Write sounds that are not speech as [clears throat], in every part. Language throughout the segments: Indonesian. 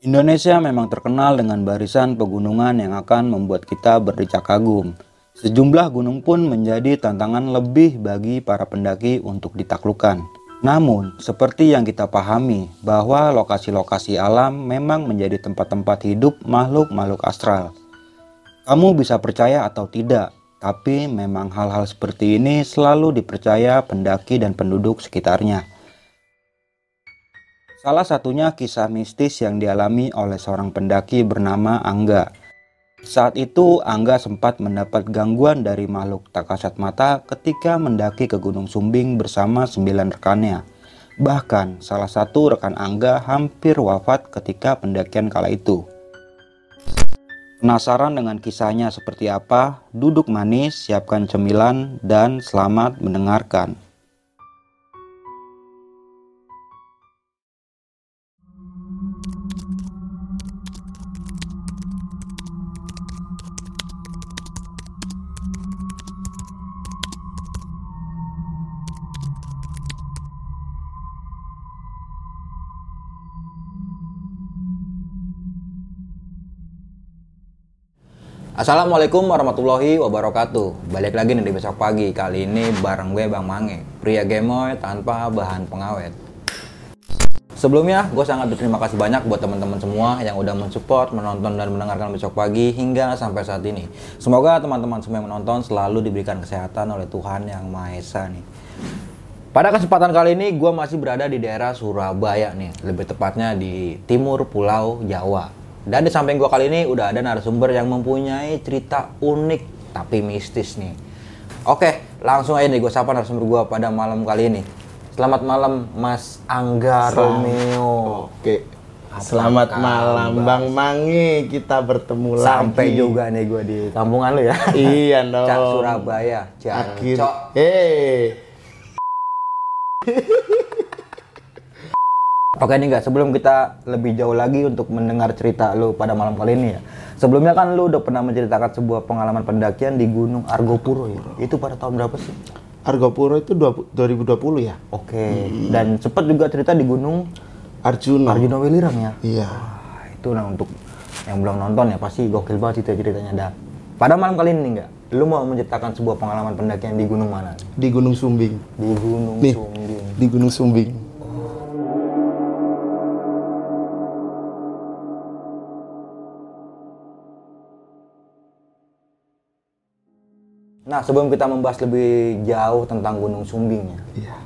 Indonesia memang terkenal dengan barisan pegunungan yang akan membuat kita berdecak kagum. Sejumlah gunung pun menjadi tantangan lebih bagi para pendaki untuk ditaklukkan. Namun, seperti yang kita pahami bahwa lokasi-lokasi alam memang menjadi tempat-tempat hidup makhluk-makhluk astral. Kamu bisa percaya atau tidak, tapi memang hal-hal seperti ini selalu dipercaya pendaki dan penduduk sekitarnya. Salah satunya kisah mistis yang dialami oleh seorang pendaki bernama Angga. Saat itu Angga sempat mendapat gangguan dari makhluk tak kasat mata ketika mendaki ke Gunung Sumbing bersama sembilan rekannya. Bahkan salah satu rekan Angga hampir wafat ketika pendakian kala itu. Penasaran dengan kisahnya seperti apa? Duduk manis, siapkan cemilan, dan selamat mendengarkan. Assalamualaikum warahmatullahi wabarakatuh. Balik lagi nih di besok pagi. Kali ini bareng gue Bang Mange. Pria gemoy tanpa bahan pengawet. Sebelumnya gue sangat berterima kasih banyak buat teman-teman semua Yang udah mensupport, menonton dan mendengarkan besok pagi Hingga sampai saat ini. Semoga teman-teman semua yang menonton selalu diberikan kesehatan oleh Tuhan Yang Maha Esa nih. Pada kesempatan kali ini gue masih berada di daerah Surabaya nih. Lebih tepatnya di timur pulau Jawa dan di samping gua kali ini udah ada narasumber yang mempunyai cerita unik tapi mistis nih. Oke, langsung aja nih gue sapa narasumber gua pada malam kali ini. Selamat malam Mas Angga Selamat. Romeo. Oke. Selamat kabar? malam Bang Mangi, kita bertemu Sampai lagi. juga nih gue di kampungan lu ya. [laughs] Iya dong. Cak Surabaya, Akhir. Cok. Eh, Oke nih nggak sebelum kita lebih jauh lagi untuk mendengar cerita lu pada malam kali ini ya. Sebelumnya kan lu udah pernah menceritakan sebuah pengalaman pendakian di Gunung Argopuro ya. Itu pada tahun berapa sih? Argopuro itu dua- 2020 ya? Oke. Dan cepet juga cerita di Gunung Arjuna. Arjuna Welirang ya. Iya. Wah, itu nah untuk yang belum nonton ya pasti gokil banget itu ceritanya dah. Pada malam kali ini enggak, lu mau menceritakan sebuah pengalaman pendakian di gunung mana? Di Gunung Sumbing. Di Gunung Nih, Sumbing. di Gunung Sumbing. Nah, sebelum kita membahas lebih jauh tentang Gunung Sumbing ya, Iya.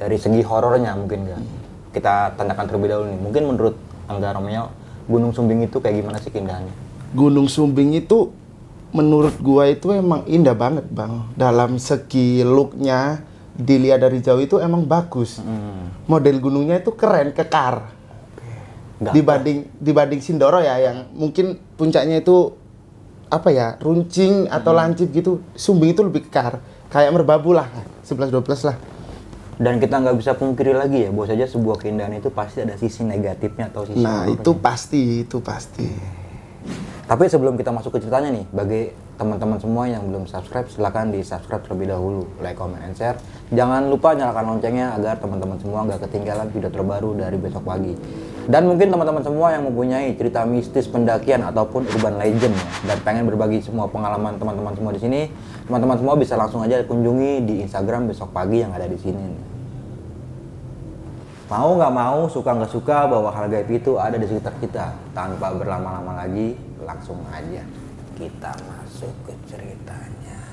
dari segi horornya mungkin enggak. Kita tanyakan terlebih dahulu nih. Mungkin menurut Angga Romeo, Gunung Sumbing itu kayak gimana sih keindahannya? Gunung Sumbing itu menurut gua itu emang indah banget, Bang. Dalam segi looknya dilihat dari jauh itu emang bagus. Hmm. Model gunungnya itu keren, kekar. Dibanding dibanding Sindoro ya yang mungkin puncaknya itu apa ya runcing atau Hmm. lancip gitu Sumbing itu lebih kekar kayak merbabu lah 11-12 lah Dan kita nggak bisa pungkiri lagi ya, bahwa saja sebuah keindahan itu pasti ada sisi negatifnya atau sisi nah itu pasti itu pasti Tapi sebelum kita masuk ke ceritanya nih, bagi teman-teman semua yang belum subscribe, silahkan di subscribe terlebih dahulu, like, comment, and share. Jangan lupa nyalakan loncengnya agar teman-teman semua nggak ketinggalan video terbaru dari besok pagi. Dan mungkin teman-teman semua yang mempunyai cerita mistis pendakian ataupun urban legend ya, dan pengen berbagi semua pengalaman teman-teman semua di sini, teman-teman semua bisa langsung aja kunjungi di Instagram besok pagi yang ada di sini. Mau nggak mau, suka nggak suka bahwa hal gaib itu ada di sekitar kita. Tanpa berlama-lama lagi, langsung aja kita masuk ke ceritanya.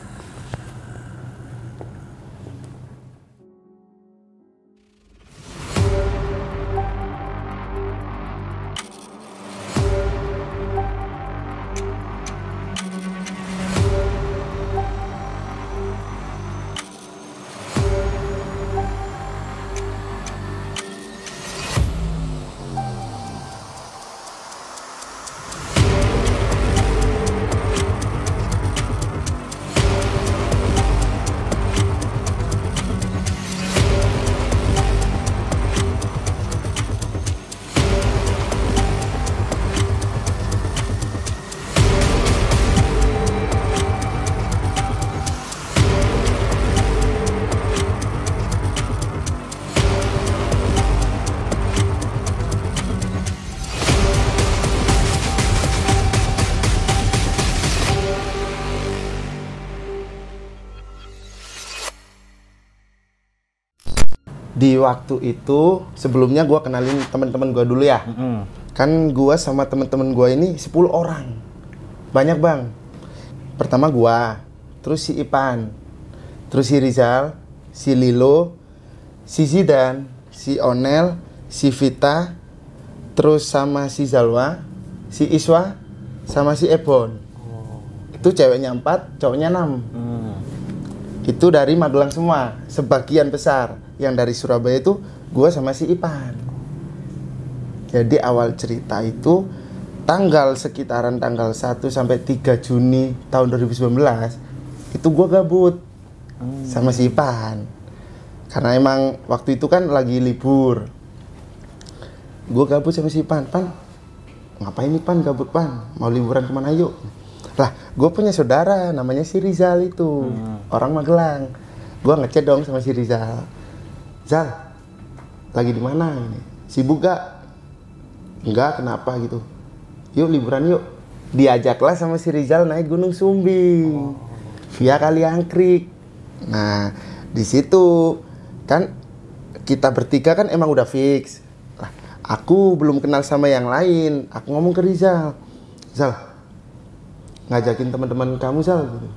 Waktu itu sebelumnya gua kenalin teman-teman gua dulu ya. Kan gua sama teman-teman gua ini 10 orang. Banyak bang. Pertama gua terus si Ipan terus si Rizal si Lilo si Zidan si Onel si Vita terus sama si Zalwa si Iswa sama si Ebon. Itu ceweknya empat cowoknya enam. Itu dari Magelang semua sebagian besar yang dari Surabaya itu gue sama si Ipan. Jadi awal cerita itu tanggal sekitaran tanggal 1 sampai 3 Juni tahun 2019 itu gue gabut sama si Ipan. Karena emang waktu itu kan lagi libur. Gue gabut sama si Ipan Pan ngapain nih Pan gabut Pan? Mau liburan ke mana yuk? Lah gue punya saudara namanya si Rizal itu orang Magelang. Gue ngechat dong sama si Rizal Zal lagi di mana ini? Sibuk gak? Enggak kenapa gitu? Yuk liburan yuk. Diajaklah sama si Rizal naik Gunung Sumbing via Kaliangkrik nah di situ kan kita bertiga kan emang udah fix. Lah aku belum kenal sama yang lain. Aku ngomong ke Rizal Zal ngajakin teman-teman kamu Zal gitu.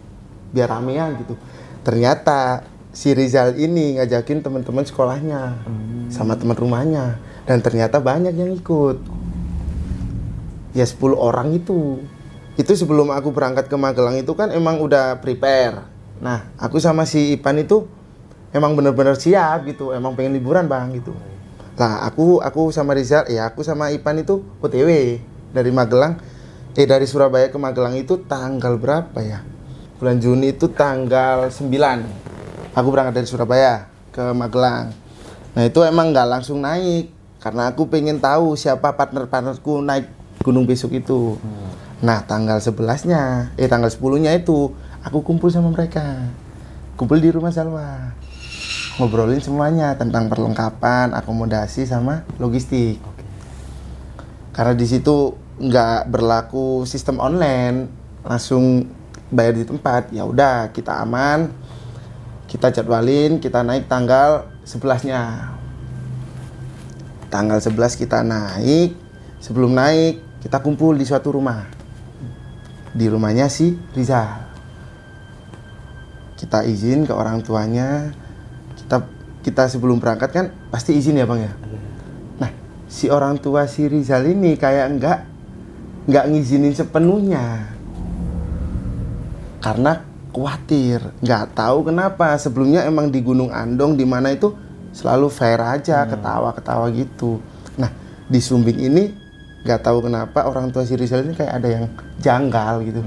Biar ramean gitu. Ternyata si Rizal ini ngajakin teman-teman sekolahnya sama teman rumahnya. Dan ternyata banyak yang ikut. Ya 10 orang itu. Itu sebelum aku berangkat ke Magelang itu kan emang udah prepare. Nah aku sama si Ipan itu emang bener-bener siap gitu. Emang pengen liburan bang gitu. Lah aku aku sama Rizal ya aku sama Ipan itu OTW dari Magelang. Eh dari Surabaya ke Magelang itu tanggal berapa ya? Bulan Juni itu tanggal 9 aku berangkat dari Surabaya ke Magelang. Nah itu emang nggak langsung naik karena aku pengen tahu siapa partner-partnerku naik gunung besok itu. Nah tanggal 11 nya eh tanggal 10 nya itu aku kumpul sama mereka. Kumpul di rumah Salwa. Ngobrolin semuanya tentang perlengkapan akomodasi sama logistik. Karena di situ nggak berlaku sistem online langsung bayar di tempat ya udah kita aman kita jadwalin kita naik tanggal 11 nya tanggal 11 kita naik sebelum naik kita kumpul di suatu rumah. Di rumahnya si Rizal. Kita izin ke orang tuanya. Kita kita sebelum berangkat kan pasti izin ya bang ya? Nah si orang tua si Rizal ini kayak enggak nggak ngizinin sepenuhnya. Karena khawatir. Nggak tahu kenapa. Sebelumnya emang di Gunung Andong di mana itu selalu fair aja ketawa ketawa gitu. Nah di Sumbing ini nggak tahu kenapa orang tua si Rizal ini kayak ada yang janggal gitu.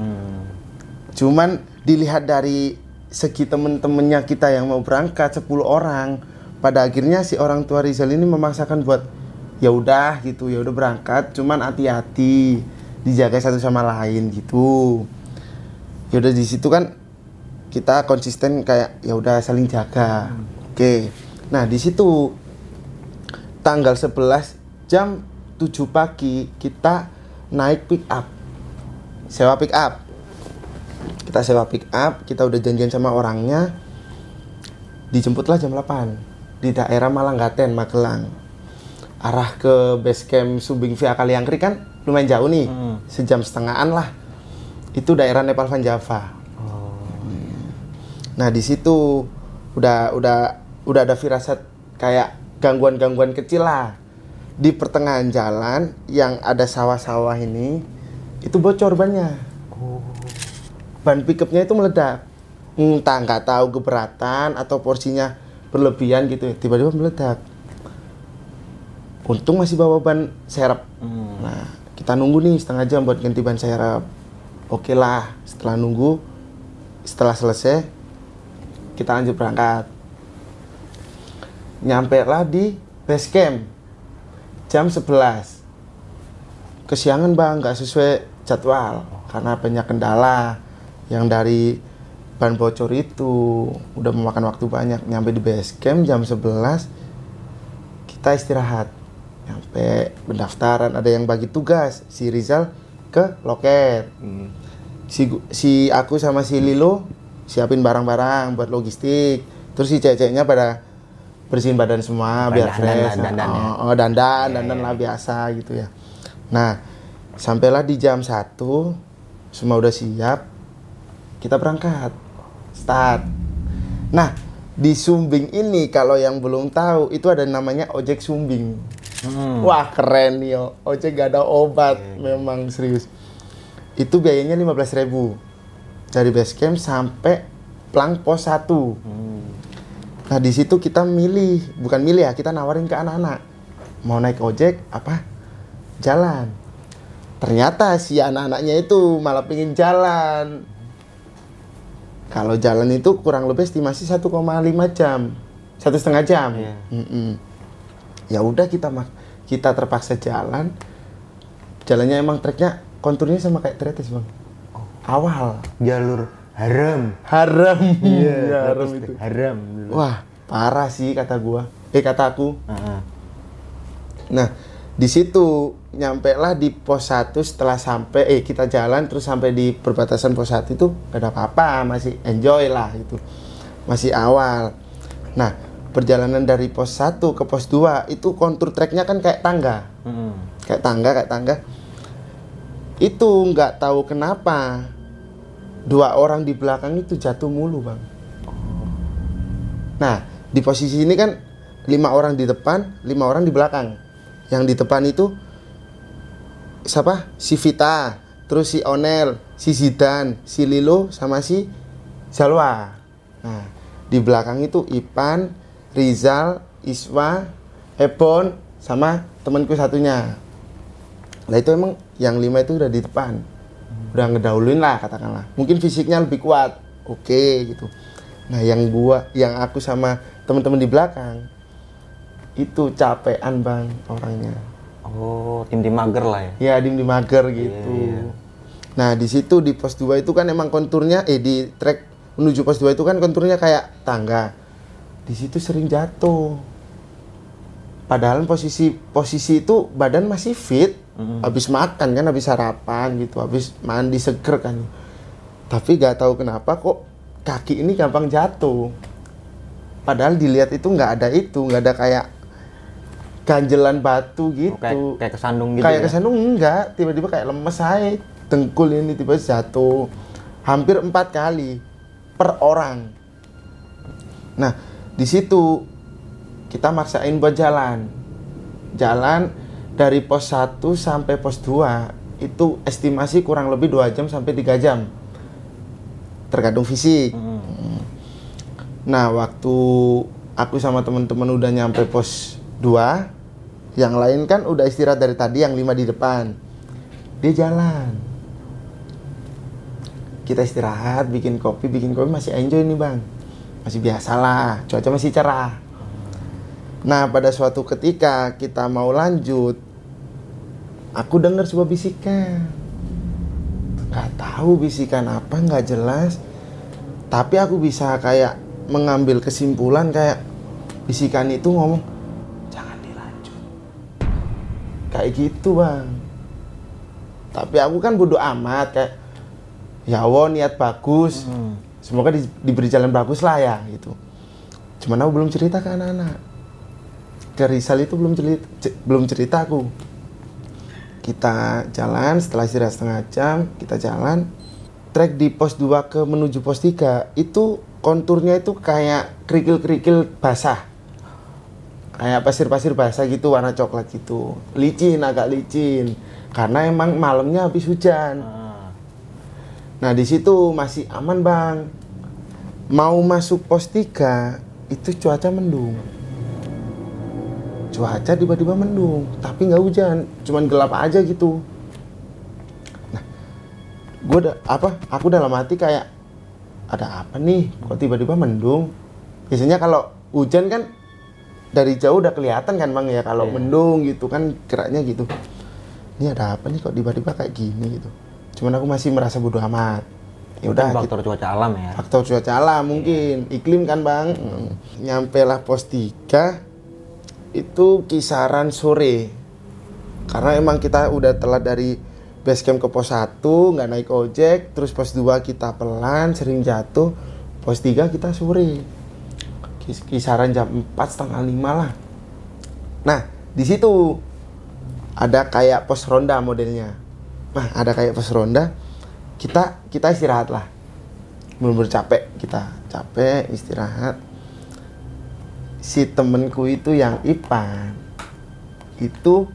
Cuman dilihat dari segi temen-temennya kita yang mau berangkat 10 orang pada akhirnya si orang tua Rizal ini memaksakan buat ya udah gitu ya udah berangkat. Cuman hati-hati dijaga satu sama lain gitu. Ya udah di situ kan kita konsisten kayak ya udah saling jaga. Oke. Nah di situ tanggal 11 jam 7 pagi kita naik pick up. Sewa pick up. Kita sewa pick up kita udah janjian sama orangnya. Dijemputlah jam 8 di daerah Malanggaten Magelang. Arah ke base camp Sumbing via Kaliangkri kan lumayan jauh nih. Sejam setengahan lah. Itu daerah Nepal Van Java nah di situ udah udah udah ada firasat kayak gangguan-gangguan kecil lah. Di pertengahan jalan yang ada sawah-sawah ini itu bocor bannya ban pickupnya itu meledak. Entah nggak tahu keberatan atau porsinya berlebihan gitu tiba-tiba meledak. Untung masih bawa ban serep. Nah kita nunggu nih setengah jam buat ganti ban serep. Oke lah setelah nunggu setelah selesai kita lanjut berangkat. Nyampe lah di base camp jam 11 kesiangan bang nggak sesuai jadwal karena banyak kendala yang dari ban bocor itu. Udah memakan waktu banyak nyampe di base camp jam 11 kita istirahat. Nyampe pendaftaran ada yang bagi tugas si Rizal ke loket. Si si aku sama si Lilo siapin barang-barang buat logistik. Terus si cewek-ceweknya pada bersihin badan semua biar dandan fresh. lah, dandan ya. oh, oh, dandan dandan lah biasa gitu ya. Nah sampailah di jam 1 semua udah siap kita berangkat. Start. Nah di Sumbing ini kalau yang belum tahu itu ada namanya ojek Sumbing. Hmm. Wah keren nih yo. Ojek gak ada obat, memang serius. Itu biayanya 15.000 dari base camp sampai plang pos 1. Nah di situ kita milih, bukan milih ya, kita nawarin ke anak-anak mau naik ojek apa jalan. Ternyata si anak-anaknya itu malah pengen jalan. Kalau jalan itu kurang lebih estimasi 1,5 jam, satu setengah jam. Iya. Mm-mm. Ya udah kita kita terpaksa jalan. Jalannya emang treknya konturnya sama kayak tretes bang. Awal Jalur haram. haram, Iya, Ya, haram terus itu. Haram dulu. Wah parah sih kata gua. Eh kata aku. Heeh. Nah di situ nyampe lah di pos 1 setelah sampai eh kita jalan terus sampai di perbatasan pos 1 itu gak ada apa-apa masih enjoy lah itu masih awal nah perjalanan dari pos 1 ke pos 2 itu kontur treknya kan kayak tangga Mm-mm. kayak tangga kayak tangga itu nggak tahu kenapa dua orang di belakang itu jatuh mulu bang. Nah di posisi ini kan lima orang di depan lima orang di belakang. Yang di depan itu siapa? Si Vita terus si Onel si Zidan si Lilo sama si Zalwa nah di belakang itu Ipan Rizal Iswa Ebon sama temanku satunya. Nah itu emang yang lima itu udah di depan, udah ngedahuluin lah katakanlah. Mungkin fisiknya lebih kuat, oke gitu. Nah yang gua, yang aku sama teman-teman di belakang itu capean bang orangnya. Oh, tim-tim mager lah ya. Ya dim di mager gitu. iya. Nah di situ di pos 2 itu kan emang konturnya, eh di trek menuju pos 2 itu kan konturnya kayak tangga. Di situ sering jatuh. Padahal posisi posisi itu badan masih fit, habis makan kan, habis sarapan gitu, habis mandi seger kan. Tapi gak tahu kenapa kok kaki ini gampang jatuh. Padahal dilihat itu nggak ada itu, nggak ada kayak ganjelan batu gitu. Oh, kayak kayak kesandung gitu. kayak ya? kesandung enggak, tiba-tiba kayak lemes aja. Dengkul ini tiba jatuh. Hampir empat kali per orang. Nah, di situ kita maksain buat jalan. Jalan dari pos 1 sampai pos 2 itu estimasi kurang lebih 2 jam sampai 3 jam. Tergantung fisik. Mm. Nah, waktu aku sama teman-teman udah nyampe pos 2, yang lain kan udah istirahat dari tadi yang lima di depan. Dia jalan. Kita istirahat, bikin kopi, bikin kopi masih enjoy nih, Bang. Masih biasa lah, cuaca masih cerah. Nah, pada suatu ketika kita mau lanjut, aku dengar sebuah bisikan. Gak tahu bisikan apa, nggak jelas. Tapi aku bisa kayak mengambil kesimpulan kayak bisikan itu ngomong jangan dilanjut. Kayak gitu bang. Tapi aku kan bodoh amat kayak ya Allah niat bagus. Hmm. Semoga di- diberi jalan bagus lah ya gitu. Cuman aku belum cerita ke anak-anak. Dari Sal itu belum cerita, belum cerita aku. Kita jalan setelah istirahat setengah jam, kita jalan. Trek di pos 2 ke menuju pos 3 itu konturnya itu kayak kerikil-kerikil basah. Kayak pasir-pasir basah gitu warna coklat gitu. Licin, agak licin. Karena emang malamnya habis hujan. Ah. Nah di situ masih aman bang. Mau masuk pos 3 itu cuaca mendung. Cuaca tiba-tiba mendung, tapi nggak hujan, cuman gelap aja gitu. Nah, gue udah apa? Aku dalam hati kayak ada apa nih? Kok tiba-tiba mendung? Biasanya kalau hujan kan dari jauh udah kelihatan kan bang ya kalau Iya. mendung gitu kan geraknya gitu. Ini ada apa nih kok tiba-tiba kayak gini gitu. Cuman aku masih merasa bodoh amat. Ya udah, faktor cuaca alam ya. faktor cuaca alam mungkin iklim kan bang nyampe lah pos 3 itu kisaran sore. Karena emang kita udah telat dari base camp ke pos 1 nggak naik ojek terus pos 2 kita pelan sering jatuh pos 3 kita sore. Kis- kisaran jam 4 setengah lima lah. Nah di situ ada kayak pos ronda modelnya. Nah ada kayak pos ronda kita kita istirahat lah. Bener-bener capek kita capek istirahat si temenku itu yang Ipan itu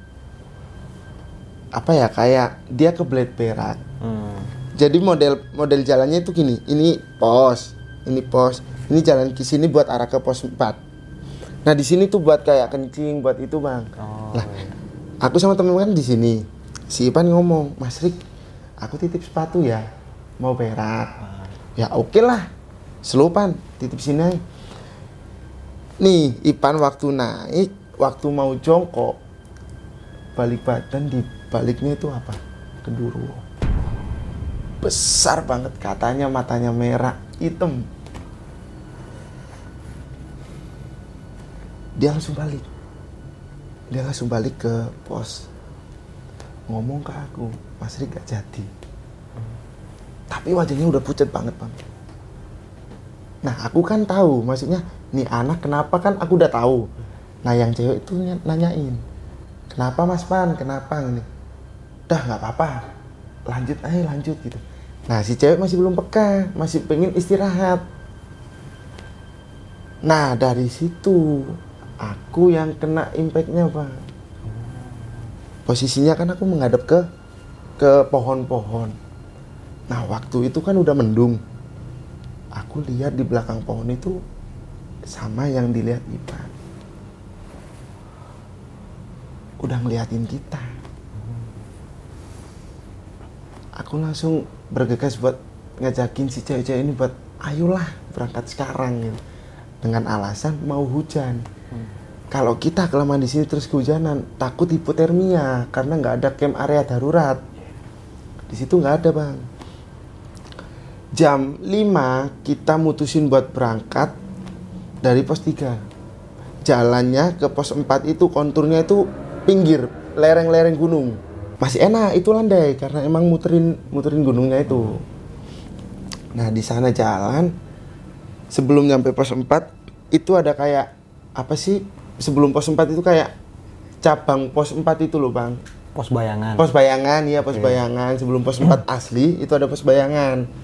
apa ya kayak dia kebelet berak Hmm. jadi model model jalannya itu gini ini pos ini pos ini jalan ke sini buat arah ke pos 4 nah di sini tuh buat kayak kencing buat itu bang. Oh. Lah, aku sama temen kan di sini. Si Ipan ngomong Mas Rik aku titip sepatu ya mau berak ya oke lah. Selupan titip sini aja. Nih Ipan waktu naik waktu mau jongkok balik badan di baliknya itu apa? Keduru. Besar banget katanya matanya merah hitam. Dia langsung balik. Dia langsung balik ke pos. Ngomong ke aku Mas Rik gak jadi. Tapi wajahnya udah pucat banget bang nah aku kan tahu maksudnya nih anak kenapa kan? Aku udah tahu. Nah yang cewek itu ny- nanyain kenapa Mas Pan? Kenapa? Ini. Dah nggak apa-apa. Lanjut aja lanjut gitu. Nah si cewek masih belum peka masih pengen istirahat. Nah dari situ aku yang kena impactnya pak. Posisinya kan aku menghadap ke ke pohon-pohon. Nah waktu itu kan udah mendung aku lihat di belakang pohon itu sama yang dilihat Ipan udah ngeliatin kita. Aku langsung bergegas buat ngajakin si cewek-cewek ini buat ayolah berangkat sekarang gitu. Dengan alasan mau hujan. Kalau kita kelamaan di sini terus kehujanan takut hipotermia karena nggak ada camp area darurat. Di situ nggak ada bang jam 5 kita mutusin buat berangkat dari pos 3 jalannya ke pos 4 itu konturnya itu pinggir lereng-lereng gunung. Masih enak itu landai karena emang muterin muterin gunungnya itu. Nah di sana jalan. Sebelum nyampe pos 4 itu ada kayak apa sih? Sebelum pos 4 itu kayak cabang pos 4 itu loh bang. Pos bayangan. pos bayangan ya pos bayangan. Sebelum pos 4 asli itu ada pos bayangan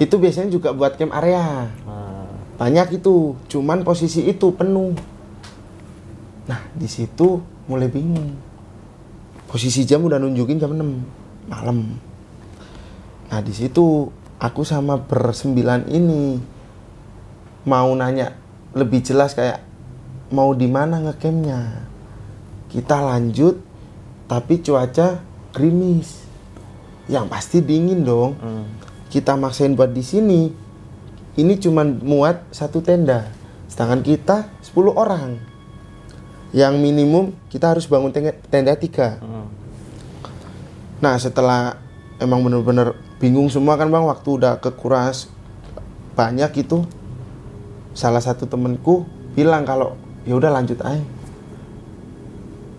itu biasanya juga buat camp area. Ah. banyak itu cuman posisi itu penuh. Nah di situ mulai bingung. Posisi jam udah nunjukin jam 6 malam. Nah di situ aku sama bersembilan ini mau nanya lebih jelas kayak mau di mana ngecampnya? Kita lanjut tapi cuaca gerimis. Yang pasti dingin dong. Hmm. Kita maksain buat di sini ini cuman muat satu tenda sedangkan kita 10 orang yang minimum kita harus bangun tenda, tenda tiga Hmm. nah setelah emang bener-bener bingung semua kan bang waktu udah kekuras banyak itu salah satu temenku bilang kalau ya udah lanjut aja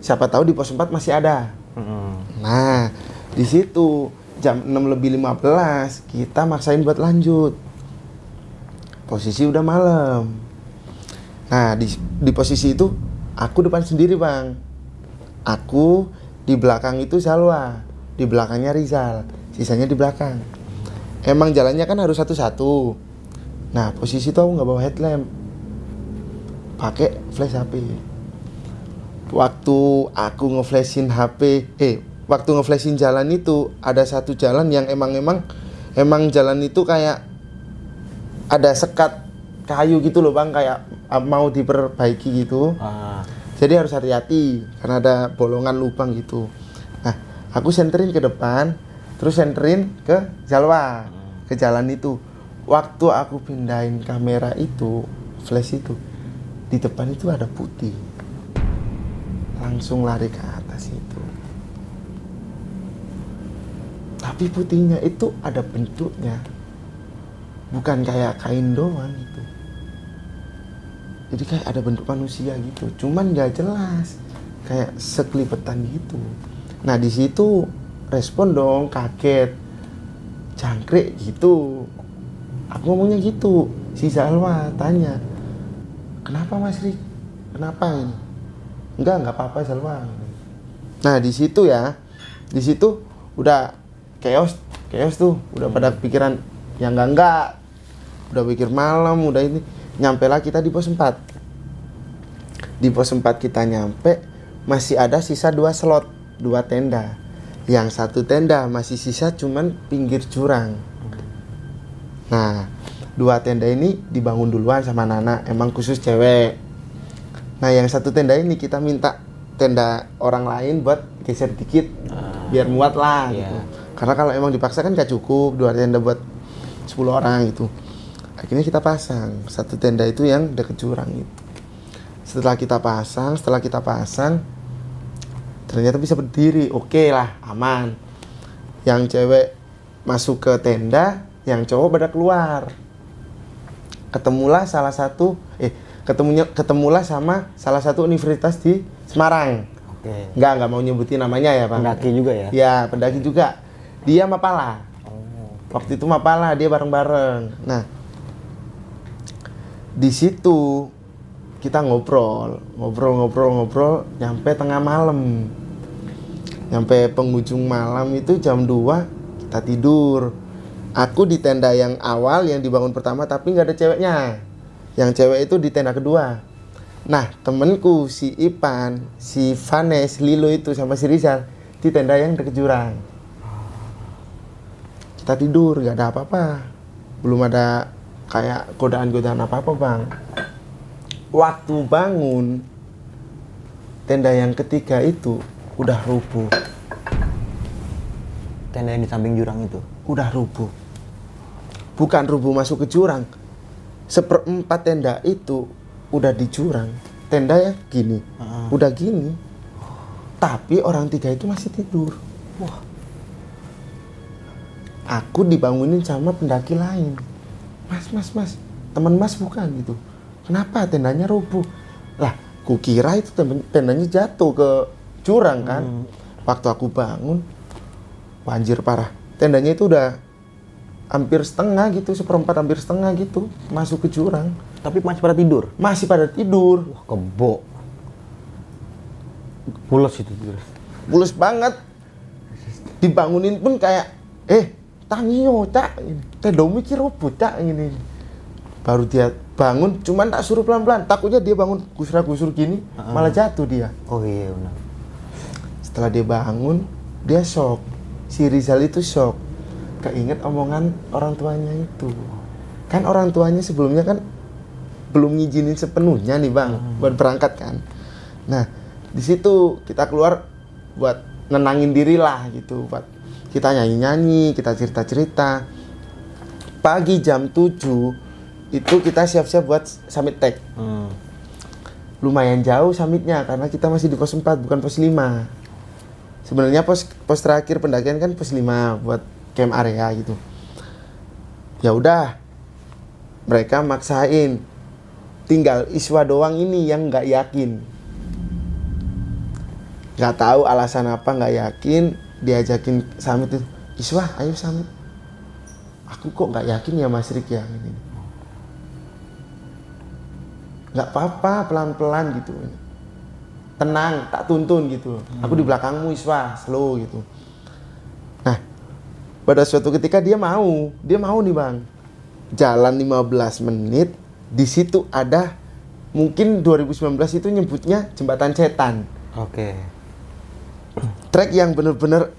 siapa tahu di pos 4 masih ada Hmm. Nah, di situ jam 6 lebih 15 kita maksain buat lanjut. Posisi udah malam. Nah, di, di posisi itu aku depan sendiri, Bang. Aku di belakang itu Salwa, di belakangnya Rizal, sisanya di belakang. Emang jalannya kan harus satu-satu. Nah, posisi itu aku nggak bawa headlamp. Pakai flash HP waktu aku ngeflashin HP eh waktu ngeflashin jalan itu ada satu jalan yang emang emang emang jalan itu kayak ada sekat kayu gitu loh bang kayak ah, mau diperbaiki gitu. Ah. jadi harus hati-hati karena ada bolongan lubang gitu. Nah aku senterin ke depan terus senterin ke Jalwa ke jalan itu. Waktu aku pindahin kamera itu flash itu di depan itu ada putih. Langsung lari ke atas itu tapi putihnya itu ada bentuknya. Bukan kayak kain doang itu. Jadi kayak ada bentuk manusia gitu. Cuman nggak jelas. Kayak sekelipetan gitu. Nah di situ respon dong kaget jangkrik gitu. Aku ngomongnya gitu. Si Salwa tanya kenapa Mas Rik? Kenapa ini? Enggak enggak apa-apa Salwa nah di situ ya di situ udah chaos chaos tuh. Udah pada pikiran yang enggak enggak udah pikir malam udah ini. Nyampe lah kita di pos 4 di pos 4 kita nyampe masih ada sisa dua slot dua tenda. Yang satu tenda masih sisa cuman pinggir jurang. Nah dua tenda ini dibangun duluan sama Nana emang khusus cewek. Nah yang satu tenda ini kita minta tenda orang lain buat geser dikit biar muat lah Iya. gitu karena kalau emang dipaksa kan gak cukup dua tenda buat 10 orang gitu. Akhirnya kita pasang. Satu tenda itu yang deket jurang itu setelah kita pasang setelah kita pasang ternyata bisa berdiri. Oke lah aman. Yang cewek masuk ke tenda yang cowok pada keluar. Ketemulah salah satu eh ketemunya ketemulah sama salah satu universitas di Semarang. Oke. nggak nggak mau nyebutin namanya ya pak. Pendaki juga ya? ya pendaki juga dia Mapala waktu itu Mapala dia bareng-bareng. Nah di situ kita ngobrol ngobrol-ngobrol-ngobrol nyampe tengah malam. Nyampe penghujung malam itu jam 2 kita tidur. Aku di tenda yang awal yang dibangun pertama tapi nggak ada ceweknya. Yang cewek itu di tenda kedua. Nah temenku si Ipan si Vanes Lilo itu sama si Rizal di tenda yang deket jurang kita tidur nggak ada apa-apa. Belum ada kayak godaan-godaan apa-apa bang. Waktu bangun tenda yang ketiga itu udah rubuh. Tenda yang di samping jurang itu. udah rubuh. Bukan rubuh masuk ke jurang. Seperempat tenda itu udah di jurang. Tenda ya gini udah gini. Tapi orang tiga itu masih tidur. Wah aku dibangunin sama pendaki lain. Mas mas mas. Teman mas bukan gitu. Kenapa? Tendanya rubuh. Lah kukira itu tendanya jatuh ke jurang kan? Waktu aku bangun banjir parah. Tendanya itu udah hampir setengah gitu seperempat hampir setengah gitu masuk ke jurang. Tapi masih pada tidur. masih pada tidur. Wah, kebo. Pules itu tidur. mulus banget. Dibangunin pun kayak eh tangio cak teh do mikir robot cak ini baru dia bangun cuman tak suruh pelan-pelan. Takutnya dia bangun gusur-gusur gini malah jatuh dia. Oh iya benar. setelah dia bangun dia shock. Si Rizal itu shock. Keinget omongan orang tuanya itu. Kan orang tuanya sebelumnya kan belum ngizinin sepenuhnya nih bang buat berangkat kan. Nah di situ kita keluar buat nenangin diri lah gitu buat kita nyanyi nyanyi kita cerita cerita pagi jam 7 itu kita siap-siap buat summit tag Hmm. lumayan jauh summitnya karena kita masih di pos 4 bukan pos 5 sebenarnya pos pos terakhir pendakian kan pos 5 buat camp area gitu. Ya udah mereka maksain tinggal Iswa doang ini yang nggak yakin. Nggak tahu alasan apa nggak yakin diajakin summit itu Iswa ayo summit aku kok nggak yakin ya Mas Rik ya ini nggak apa-apa pelan-pelan gitu. Tenang tak tuntun gitu. Aku di belakangmu Iswa slow gitu. Nah pada suatu ketika dia mau dia mau nih bang. Jalan 15 menit di situ ada mungkin 2019 itu nyebutnya jembatan setan. Oke. Trek yang bener-bener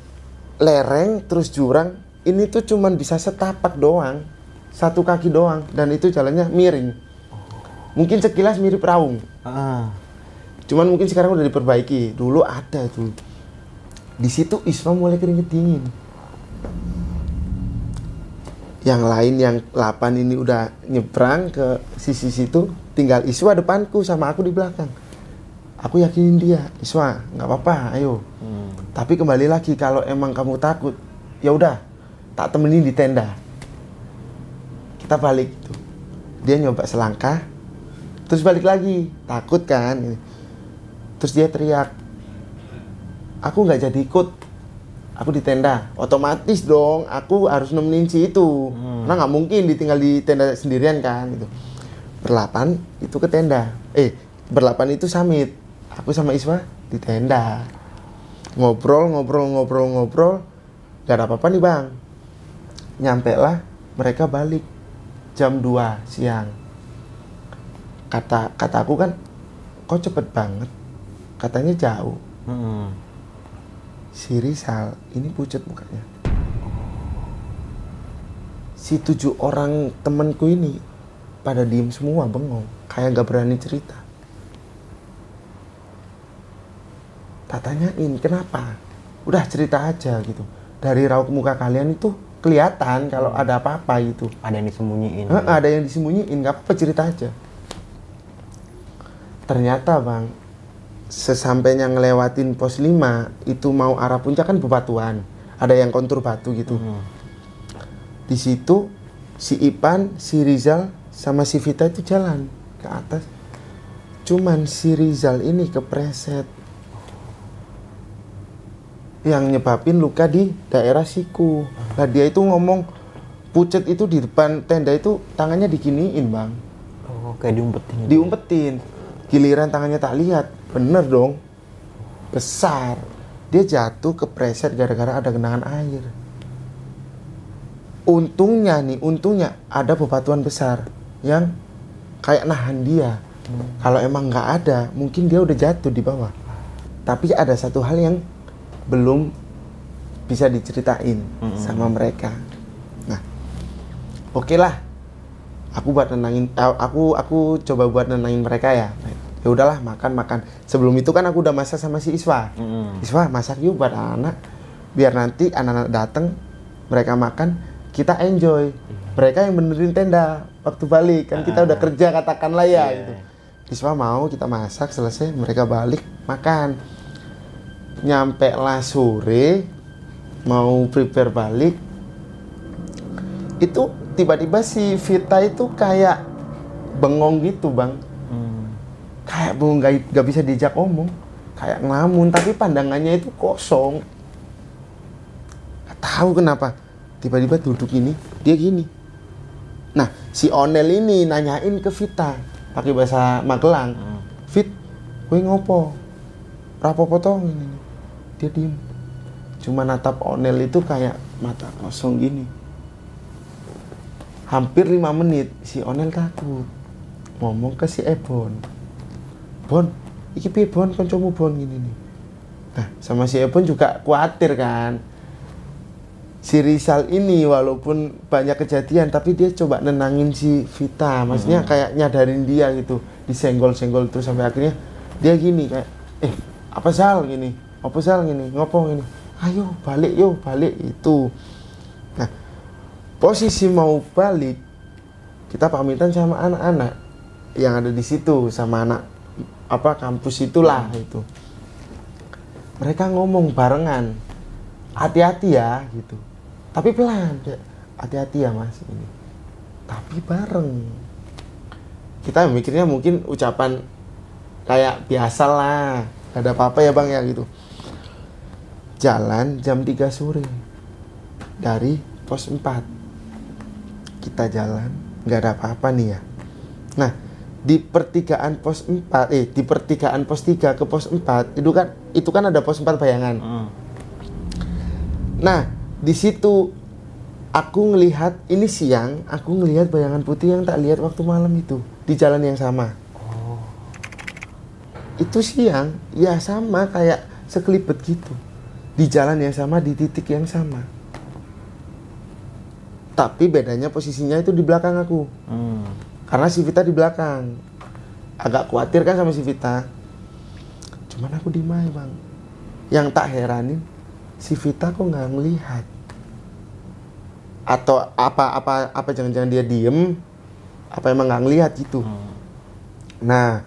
lereng terus jurang ini tuh cuman bisa setapak doang. Satu kaki doang dan itu jalannya miring. Mungkin sekilas mirip raung. Ah. cuman mungkin sekarang udah diperbaiki. Dulu ada tuh. Di situ Isma mulai keringet dingin. Yang lain yang 8 ini udah nyebrang ke sisi situ tinggal Iswa depanku sama aku di belakang aku yakinin dia Iswa nggak apa-apa ayo. Tapi kembali lagi kalau emang kamu takut ya udah tak temenin di tenda. Kita balik gitu. Dia nyoba selangkah terus balik lagi takut kan terus dia teriak aku nggak jadi ikut aku di tenda. Otomatis dong aku harus nemenin si itu. Karena nggak mungkin ditinggal di tenda sendirian kan gitu. Berlapan itu ke tenda. Eh berlapan itu samit aku sama Iswa di tenda. Ngobrol ngobrol ngobrol ngobrol. Gak ada apa-apa nih bang. Nyampe lah mereka balik jam 2 siang. Kata kata aku kan kok cepet banget? Katanya jauh. Hmm. si Rizal ini pucat mukanya. Si tujuh orang temanku ini pada diem semua bengong. Kayak gak berani cerita tak tanyain kenapa? Udah cerita aja gitu. Dari raut muka kalian itu kelihatan kalau ada apa-apa gitu. Ada yang disembunyiin. Heeh, ada yang disembunyiin nggak apa-apa cerita aja. Ternyata bang sesampainya ngelewatin pos 5 itu mau arah puncak kan bebatuan. Ada yang kontur batu gitu. Hmm. di situ si Ipan si Rizal sama si Vita itu jalan ke atas. Cuman si Rizal ini kepreset yang nyebabin luka di daerah siku. Lah dia itu ngomong pucet itu di depan tenda itu tangannya diginiin bang. Oh, kayak diumpetin. gitu. diumpetin. Giliran tangannya tak lihat. Bener dong. Besar. Dia jatuh kepreset gara-gara ada genangan air. Untungnya nih untungnya ada bebatuan besar yang kayak nahan dia. Kalau emang nggak ada mungkin dia udah jatuh di bawah. Tapi ada satu hal yang belum bisa diceritain sama mereka. Nah oke lah aku buat nenangin eh, aku aku coba buat nenangin mereka ya. Ya udahlah makan makan. Sebelum itu kan aku udah masak sama si Iswa. Mm-mm. Iswa masak yuk buat anak biar nanti anak-anak datang mereka makan kita enjoy. Mereka yang benerin tenda waktu balik kan kita udah kerja katakanlah ya gitu. Iswa mau kita masak selesai mereka balik makan nyampe lah sore mau prepare balik itu tiba-tiba si Vita itu kayak bengong gitu bang. Hmm. kayak bengong gak, gak bisa diajak ngomong kayak ngelamun tapi pandangannya itu kosong. Gak tahu kenapa tiba-tiba duduk ini dia gini. Nah si Onel ini nanyain ke Vita pakai bahasa Magelang. Fit gue ngopo? Rapopo toh? ini dia diem. Cuma natap Onel itu kayak mata kosong gini. Hampir lima menit si Onel takut. Ngomong ke si Ebon Bon. Iki piye Bon? Kancamu Bon gini nih. Nah sama si Ebon juga khawatir kan. Si Rizal ini walaupun banyak kejadian tapi dia coba nenangin si Vita. Maksudnya kayak nyadarin dia gitu. Disenggol-senggol terus sampai akhirnya dia gini kayak eh apa Sal? gini apa Sal gini ngopo gini ayo balik yo balik. Itu. Nah posisi mau balik kita pamitan sama anak-anak yang ada di situ sama anak apa kampus itulah itu. Mereka ngomong barengan hati-hati ya gitu. Tapi pelan hati-hati ya mas ini. Tapi bareng. Kita mikirnya mungkin ucapan kayak biasa lah gak ada apa-apa ya bang ya gitu jalan jam 3 sore dari pos 4 kita jalan nggak ada apa-apa nih ya nah di pertigaan pos 4 eh di pertigaan pos 3 ke pos 4 itu kan itu kan ada pos 4 bayangan Hmm. Nah, di situ aku ngelihat ini siang, aku ngelihat bayangan putih yang tak lihat waktu malam itu di jalan yang sama. Itu siang, ya sama kayak sekelibet gitu. Di jalan yang sama, di titik yang sama. Tapi bedanya posisinya itu di belakang aku. Hmm. Karena si Vita di belakang. Agak khawatir kan sama si Vita. Cuman aku di aja bang. Yang tak heranin, si Vita kok nggak ngelihat. Atau apa apa apa jangan-jangan dia diem? Apa emang nggak ngelihat gitu? Nah,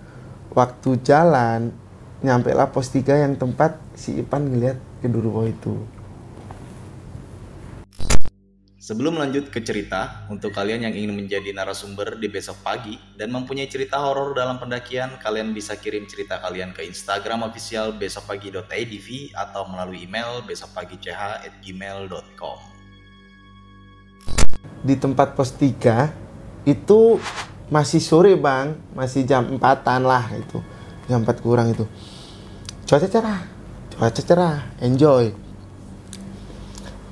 waktu jalan nyampe lah pos 3 yang tempat si Ipan ngelihat kedurwo itu. Sebelum lanjut ke cerita, untuk kalian yang ingin menjadi narasumber di besok pagi dan mempunyai cerita horor dalam pendakian, kalian bisa kirim cerita kalian ke Instagram official besokpagi.idv atau melalui email besokpagi.ch@gmail.com. di tempat pos 3 itu masih sore bang masih jam empatan lah itu jam empat kurang itu cuaca cerah cuaca cerah enjoy.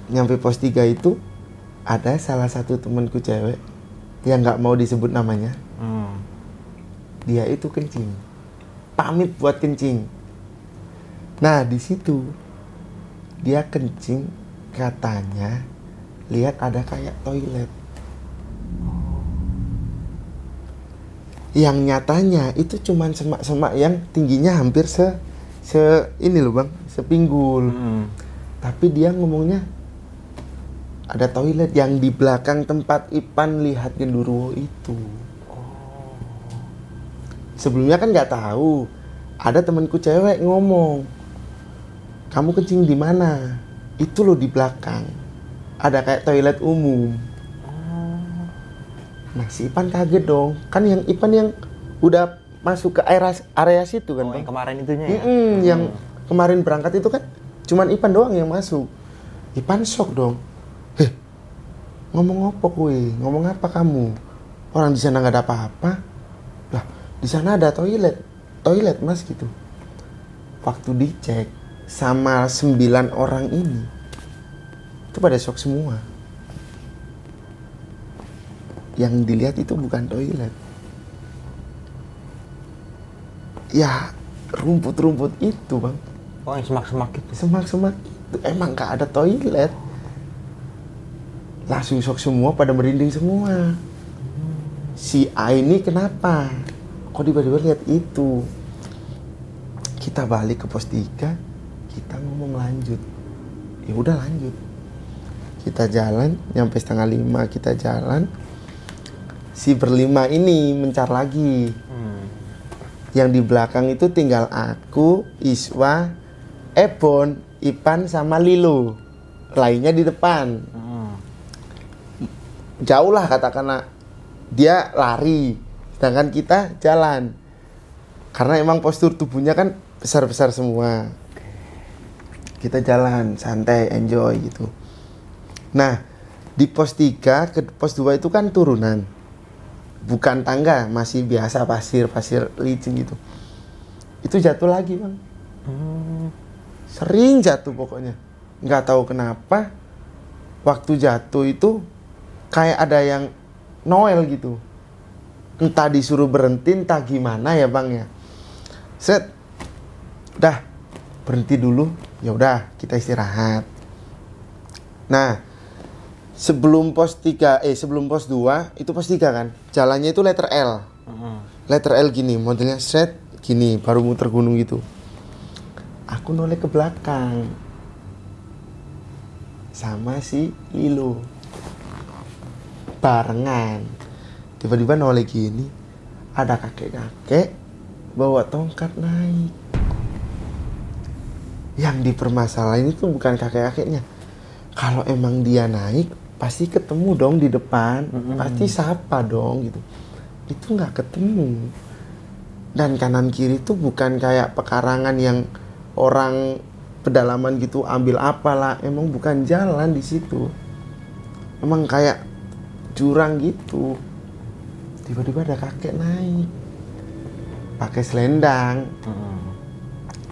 Nyampe pos 3 itu ada salah satu temanku cewek yang nggak mau disebut namanya. Hmm. dia itu kencing. Pamit buat kencing. Nah di situ dia kencing katanya lihat ada kayak toilet. Yang nyatanya itu cuman semak-semak yang tingginya hampir se se ini loh bang sepinggul Hmm. tapi dia ngomongnya ada toilet yang di belakang tempat Ipan lihat genderuwo itu. Sebelumnya kan nggak tahu. Ada temanku cewek ngomong, kamu kencing di mana? Itu loh di belakang. Ada kayak toilet umum. Nah si Ipan kaget dong. Kan yang Ipan yang udah masuk ke area area situ kan Oh, bang. yang kemarin itunya ya? Mm-mm, yang kemarin berangkat itu kan cuman Ipan doang yang masuk. Ipan shock dong. Heh, ngomong apa kue? Ngomong apa kamu? Orang di sana nggak ada apa-apa. Lah, di sana ada toilet. Toilet mas gitu. Waktu dicek sama sembilan orang ini, itu pada shock semua. Yang dilihat itu bukan toilet. Ya, rumput-rumput itu bang. Oh, yang semak-semak itu. semak-semak itu. Emang gak ada toilet. Langsung shock semua pada merinding semua. Si A ini kenapa? Kok tiba-tiba lihat itu? Kita balik ke pos 3 kita ngomong lanjut. Ya udah lanjut. Kita jalan nyampe setengah lima kita jalan. Si berlima ini mencar lagi. Hmm. Yang di belakang itu tinggal aku, Iswa, Ebon, Ipan sama Lilo. Lainnya di depan. Hmm. Jauh lah katakanlah dia lari, sedangkan kita jalan. Karena emang postur tubuhnya kan besar-besar semua. Kita jalan santai, enjoy gitu. Nah, di pos 3 ke pos 2 itu kan turunan. Bukan tangga, masih biasa pasir, pasir licin gitu. Itu jatuh lagi, Bang. Sering jatuh pokoknya. Nggak tahu kenapa waktu jatuh itu kayak ada yang Noel gitu. Entah disuruh berhenti, entah gimana ya, Bang ya. Set. Dah, berhenti dulu. Ya udah, kita istirahat. Nah, sebelum pos 3 eh sebelum pos 2 itu pos 3 kan. Jalannya itu letter L. Hmm. Letter L gini, modelnya set gini, baru muter gunung gitu. Aku noleh ke belakang. Sama si Lilo. Barengan. Tiba-tiba noleh gini, ada kakek-kakek bawa tongkat naik. Yang dipermasalahin itu bukan kakek-kakeknya. Kalau emang dia naik, pasti ketemu dong di depan, pasti sapa dong gitu. Itu nggak ketemu. Dan kanan kiri itu bukan kayak pekarangan yang orang pedalaman gitu ambil apalah, emang bukan jalan di situ. Emang kayak jurang gitu. Tiba-tiba ada kakek naik. Pakai selendang, Hmm.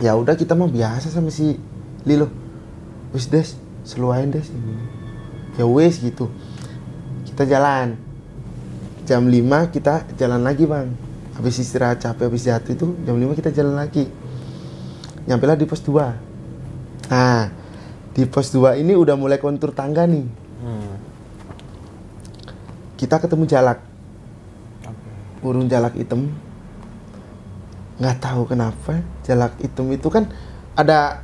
ya udah kita mah biasa sama si Lilo wis des seluain des ya wis gitu. Kita jalan. Jam 5 kita jalan lagi bang. Habis istirahat capek habis jatuh itu jam 5 kita jalan lagi. Nyampe lah di pos 2 nah di pos 2 ini udah mulai kontur tangga nih. Hmm. kita ketemu jalak. Burung jalak hitam. Nggak tahu kenapa jalak hitam itu kan ada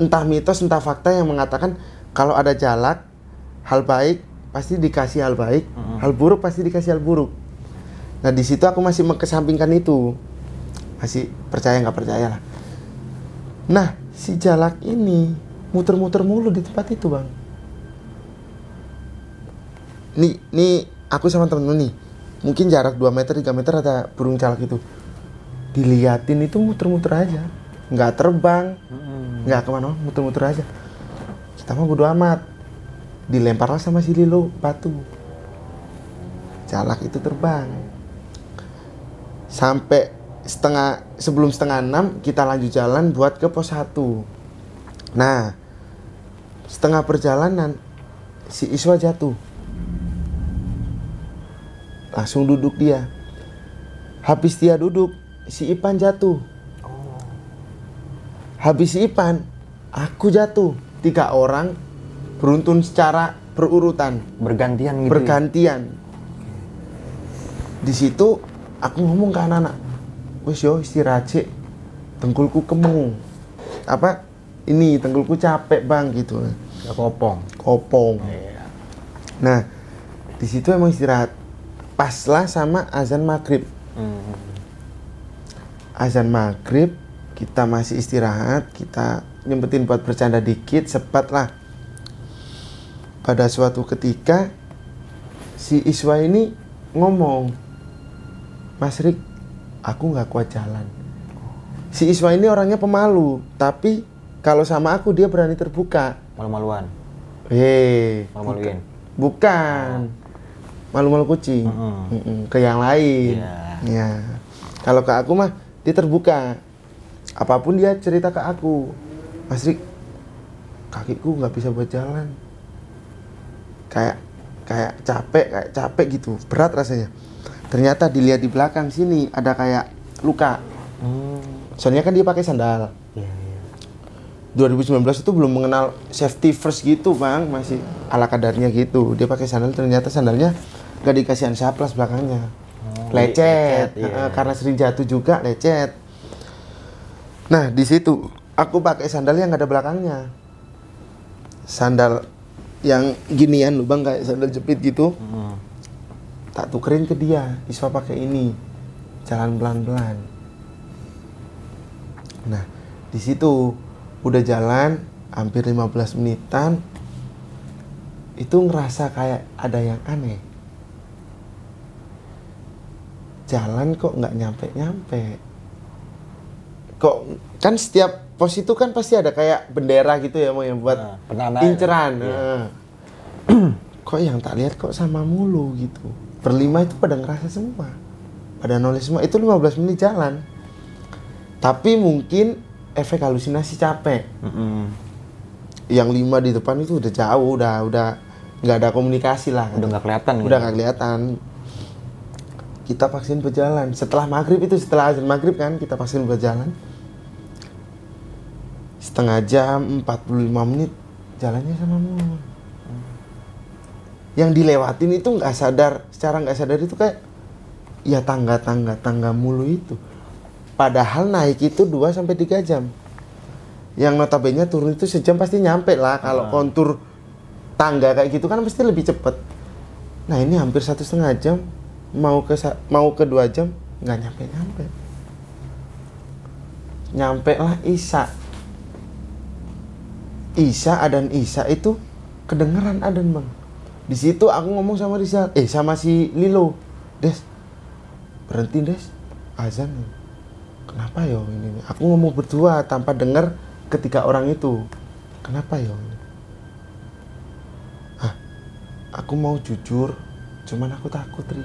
entah mitos entah fakta yang mengatakan kalau ada jalak hal baik pasti dikasih hal baik hal buruk pasti dikasih hal buruk. Nah di situ aku masih mengesampingkan itu. Masih percaya nggak percaya lah. Nah si jalak ini muter-muter mulu di tempat itu bang. Nih nih aku sama temen-temen nih mungkin jarak 2 meter 3 meter ada burung jalak itu. Diliatin itu muter-muter aja. Nggak terbang. Nggak ke mana muter-muter aja. Kita mah bodo amat dilemparlah sama si Lilo batu. Jalak itu terbang. Sampai setengah sebelum setengah enam kita lanjut jalan buat ke pos 1 nah setengah perjalanan si Iswa jatuh. Langsung duduk dia. Habis dia duduk si Ipan jatuh. Habis si Ipan aku jatuh. Tiga orang beruntun secara berurutan Bergantian gitu. ya? bergantian di situ aku ngomong ke anak-anak wes yo istirahat sih tengkulku kemung apa ini tengkulku capek bang gitu Ya, kopong. kopong Iya. nah di situ emang istirahat pas lah sama azan maghrib Hmm. azan maghrib kita masih istirahat kita nyempetin buat bercanda dikit sepat lah pada suatu ketika si Iswa ini ngomong Mas Rik aku nggak kuat jalan. Si Iswa ini orangnya pemalu tapi kalau sama aku dia berani terbuka. Malu-maluan. hei Malu-maluin. bukan. Malu-malu kucing. Mm-mm, ke yang lain. Iya. ya kalau ke aku mah dia terbuka. Apa pun dia cerita ke aku. Mas Rik kakiku nggak bisa buat jalan kayak kayak capek kayak capek gitu. Berat rasanya. Ternyata dilihat di belakang sini ada kayak luka. Hmm. soalnya kan dia pakai sandal. Iya, iya. 2019 itu belum mengenal safety first gitu bang. Masih ala kadarnya gitu. Dia pakai sandal ternyata sandalnya gak dikasih ansaplas belakangnya. Oh, lecet, lecet, iya. Karena sering jatuh juga lecet. Nah di situ aku pakai sandal yang gak ada belakangnya. Sandal yang ginian lu bang kayak sandal jepit gitu Hmm. tak tukerin ke dia Iswa pakai ini jalan pelan-pelan. Nah di situ udah jalan hampir 15 menitan itu ngerasa kayak ada yang aneh. Jalan kok nggak nyampe nyampe kok kan setiap pos itu kan pasti ada kayak bendera gitu ya mau yang buat Nah, penanda. inceran. Heeh. [clears throat] kok yang tak lihat kok sama mulu gitu berlima itu pada ngerasa semua pada nulis semua itu 15 menit jalan tapi mungkin efek halusinasi capek Mm-mm. yang lima di depan itu udah jauh udah udah nggak ada komunikasi lah Udah nggak kelihatan. udah gitu. nggak kelihatan kita vaksin berjalan setelah maghrib itu setelah azan maghrib kan kita vaksin berjalan setengah jam 45 menit jalannya sama mulu yang dilewatin itu nggak sadar secara nggak sadar itu kayak ya tangga tangga tangga mulu itu. Padahal naik itu 2 sampai 3 jam. Yang notabene turun itu sejam pasti nyampe lah. Kalau kontur tangga kayak gitu kan pasti lebih cepet. Nah ini hampir satu setengah jam. Mau ke mau ke dua jam nggak nyampe nyampe nyampe lah Isa Isa adan Isa itu kedengeran adan bang. Di situ aku ngomong sama Rizal eh sama si Lilo. Des berhenti Des. Azan kenapa yo ini aku ngomong berdua tanpa dengar ketiga orang itu kenapa yo? Hah, aku mau jujur cuman aku takut Ri.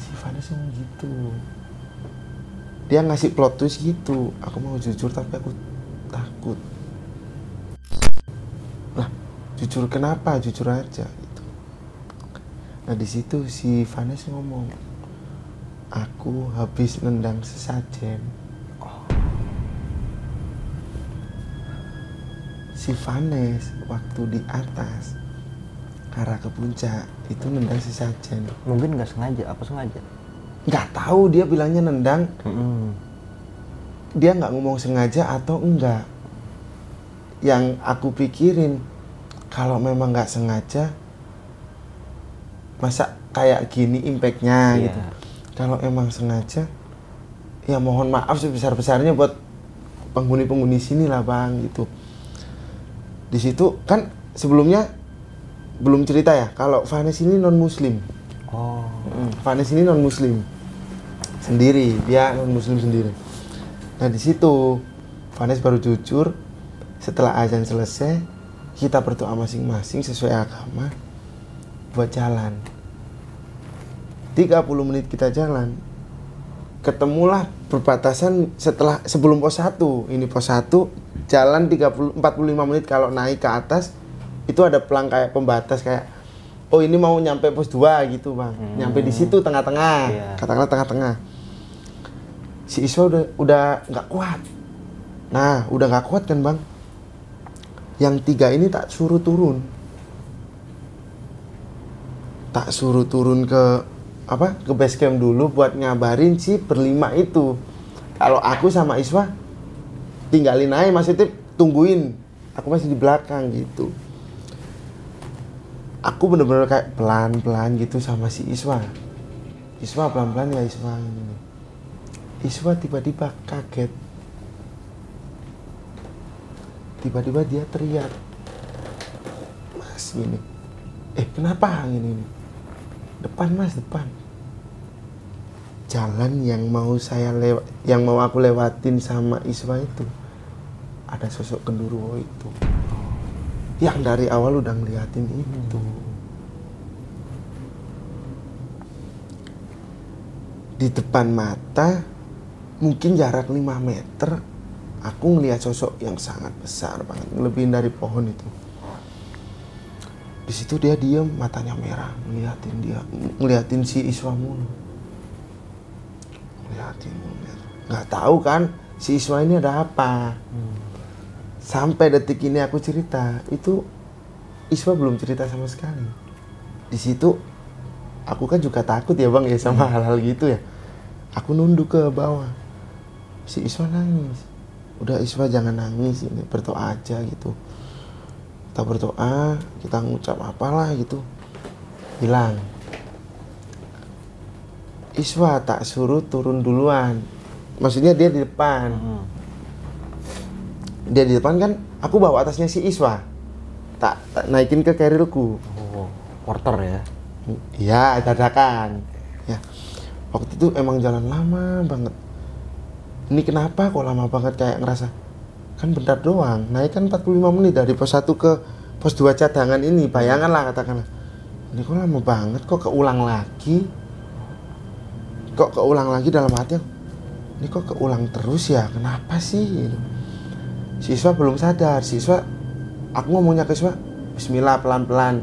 Si Vanessa ngomong gitu. Dia ngasih plot twist gitu. Aku mau jujur tapi aku takut jujur kenapa? Jujur aja gitu. Nah di situ si Vanessa ngomong aku habis nendang sesajen. Si Vanes waktu di atas arah ke puncak itu nendang sesajen. Mungkin nggak sengaja, apa sengaja? nggak tahu dia bilangnya nendang. Mm-mm. dia nggak ngomong sengaja atau enggak yang aku pikirin kalau memang nggak sengaja masa kayak gini impactnya Iya. gitu kalau emang sengaja ya mohon maaf sebesar besarnya buat penghuni-penghuni sini lah bang gitu di situ kan sebelumnya belum cerita ya kalau Vanes ini non muslim Oh. Vanes ini non muslim sendiri dia non muslim sendiri nah di situ Vanes baru jujur setelah azan selesai kita berdoa masing-masing sesuai agama buat jalan. 30 menit kita jalan ketemulah perbatasan setelah sebelum pos 1 ini pos 1 jalan 30 45 menit kalau naik ke atas itu ada pelang kayak pembatas kayak oh ini mau nyampe pos 2 gitu bang. Nyampe di situ tengah-tengah Iya. katakanlah tengah-tengah. Si Iswa udah udah nggak kuat. Nah udah nggak kuat kan bang yang tiga ini tak suruh turun. Tak suruh turun ke apa ke base camp dulu buat ngabarin si berlima itu. Kalau aku sama Iswa tinggalin aja maksudnya tungguin. Aku masih di belakang gitu. Aku bener-bener kayak pelan-pelan gitu sama si Iswa. Iswa pelan-pelan ya Iswa. Ini Iswa tiba-tiba kaget tiba-tiba dia teriak mas gini eh kenapa gini ini? Depan mas depan. Jalan yang mau saya lewat yang mau aku lewatin sama Iswa itu ada sosok genderuwo itu yang dari awal udah ngeliatin itu. Di depan mata mungkin jarak 5 meter aku ngeliat sosok yang sangat besar banget ngelebihin dari pohon itu. Di situ dia diem matanya merah ngeliatin dia ngeliatin si Iswa mulu. Ngeliatin ngeliatin. nggak tahu kan si Iswa ini ada apa. Sampai detik ini aku cerita itu Iswa belum cerita sama sekali. Di situ aku kan juga takut ya bang ya sama hal-hal gitu ya. Aku nunduk ke bawah. Si Iswa nangis udah Iswa jangan nangis ini berdoa aja gitu kita berdoa kita ngucap apalah gitu hilang Iswa tak suruh turun duluan maksudnya dia di depan dia di depan kan aku bawa atasnya si Iswa tak, tak naikin ke carrierku Oh, porter ya. Iya, dadakan. Ya. Waktu itu emang jalan lama banget. Ini kenapa kok lama banget kayak ngerasa kan bentar doang. Naik kan 45 menit dari pos 1 ke pos 2 cadangan ini. Bayangan lah katakanlah. Ini kok lama banget kok keulang lagi. Kok keulang lagi dalam hati Ini kok keulang terus ya? Kenapa sih? Siswa belum sadar. Siswa aku ngomongnya ke siswa, Bismillah pelan-pelan.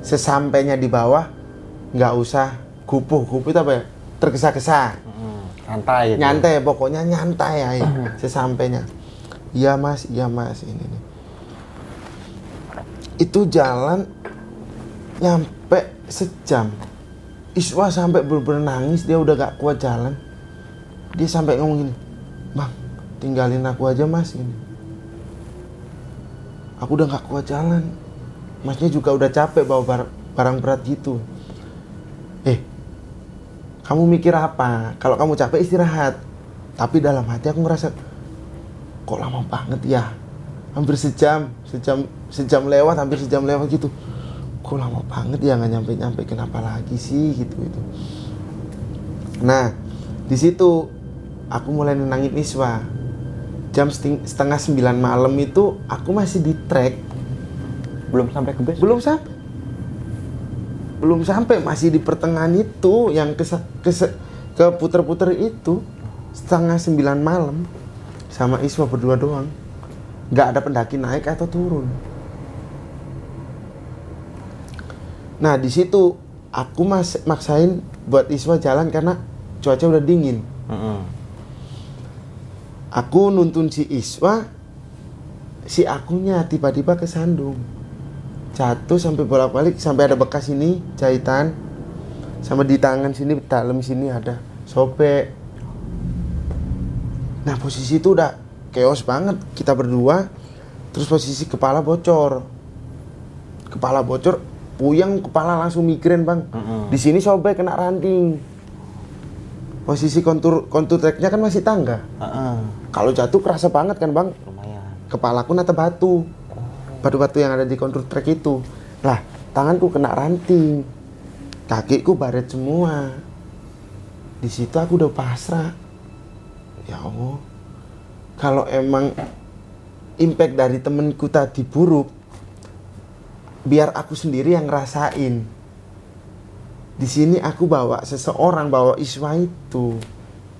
Sesampainya di bawah, nggak usah gupuh itu apa ya? Tergesa-gesa, Santai gitu. nyantai. Pokoknya nyantai ya. Sesampainya, iya mas, iya mas ini nih. Itu jalan nyampe sejam. Iswa sampai bener-bener nangis, dia udah gak kuat jalan. Dia sampai ngomong gini, bang, tinggalin aku aja mas ini. Aku udah gak kuat jalan. Masnya juga udah capek bawa bar- barang berat gitu. Kamu mikir apa? Kalau kamu capek istirahat. Tapi dalam hati aku ngerasa, kok lama banget ya? Hampir sejam, sejam, sejam lewat, hampir sejam lewat gitu. Kok lama banget ya nggak nyampe-nyampe? Kenapa lagi sih gitu itu? Nah, di situ aku mulai nenangin Iswa. Jam setengah sembilan malam itu aku masih di trek Belum sampai ke base. belum sampai belum sampai masih di pertengahan itu yang ke ke, ke puter-puter itu setengah sembilan malam sama Iswa berdua doang. Nggak ada pendaki naik atau turun. Nah di situ aku mas maksain buat Iswa jalan karena cuaca udah dingin. Aku nuntun si Iswa si akunya tiba-tiba kesandung jatuh sampai bolak-balik sampai ada bekas ini jahitan. Sama di tangan sini dalam sini ada. Sobek. Nah posisi itu udah chaos banget. Kita berdua terus posisi kepala bocor. Kepala bocor puyeng kepala langsung migrain bang. Mm-mm. di sini sobek kena ranting. Posisi kontur kontur treknya kan masih tangga. Heeh. kalau jatuh kerasa banget kan bang? Lumayan. kepalaku nata batu batu-batu yang ada di kontur trek itu. Lah tanganku kena ranting. Kakiku baret semua. Di situ aku udah pasrah. Ya allah kalau emang impact dari temenku tadi buruk biar aku sendiri yang ngerasain. Di sini aku bawa seseorang bawa Iswa itu.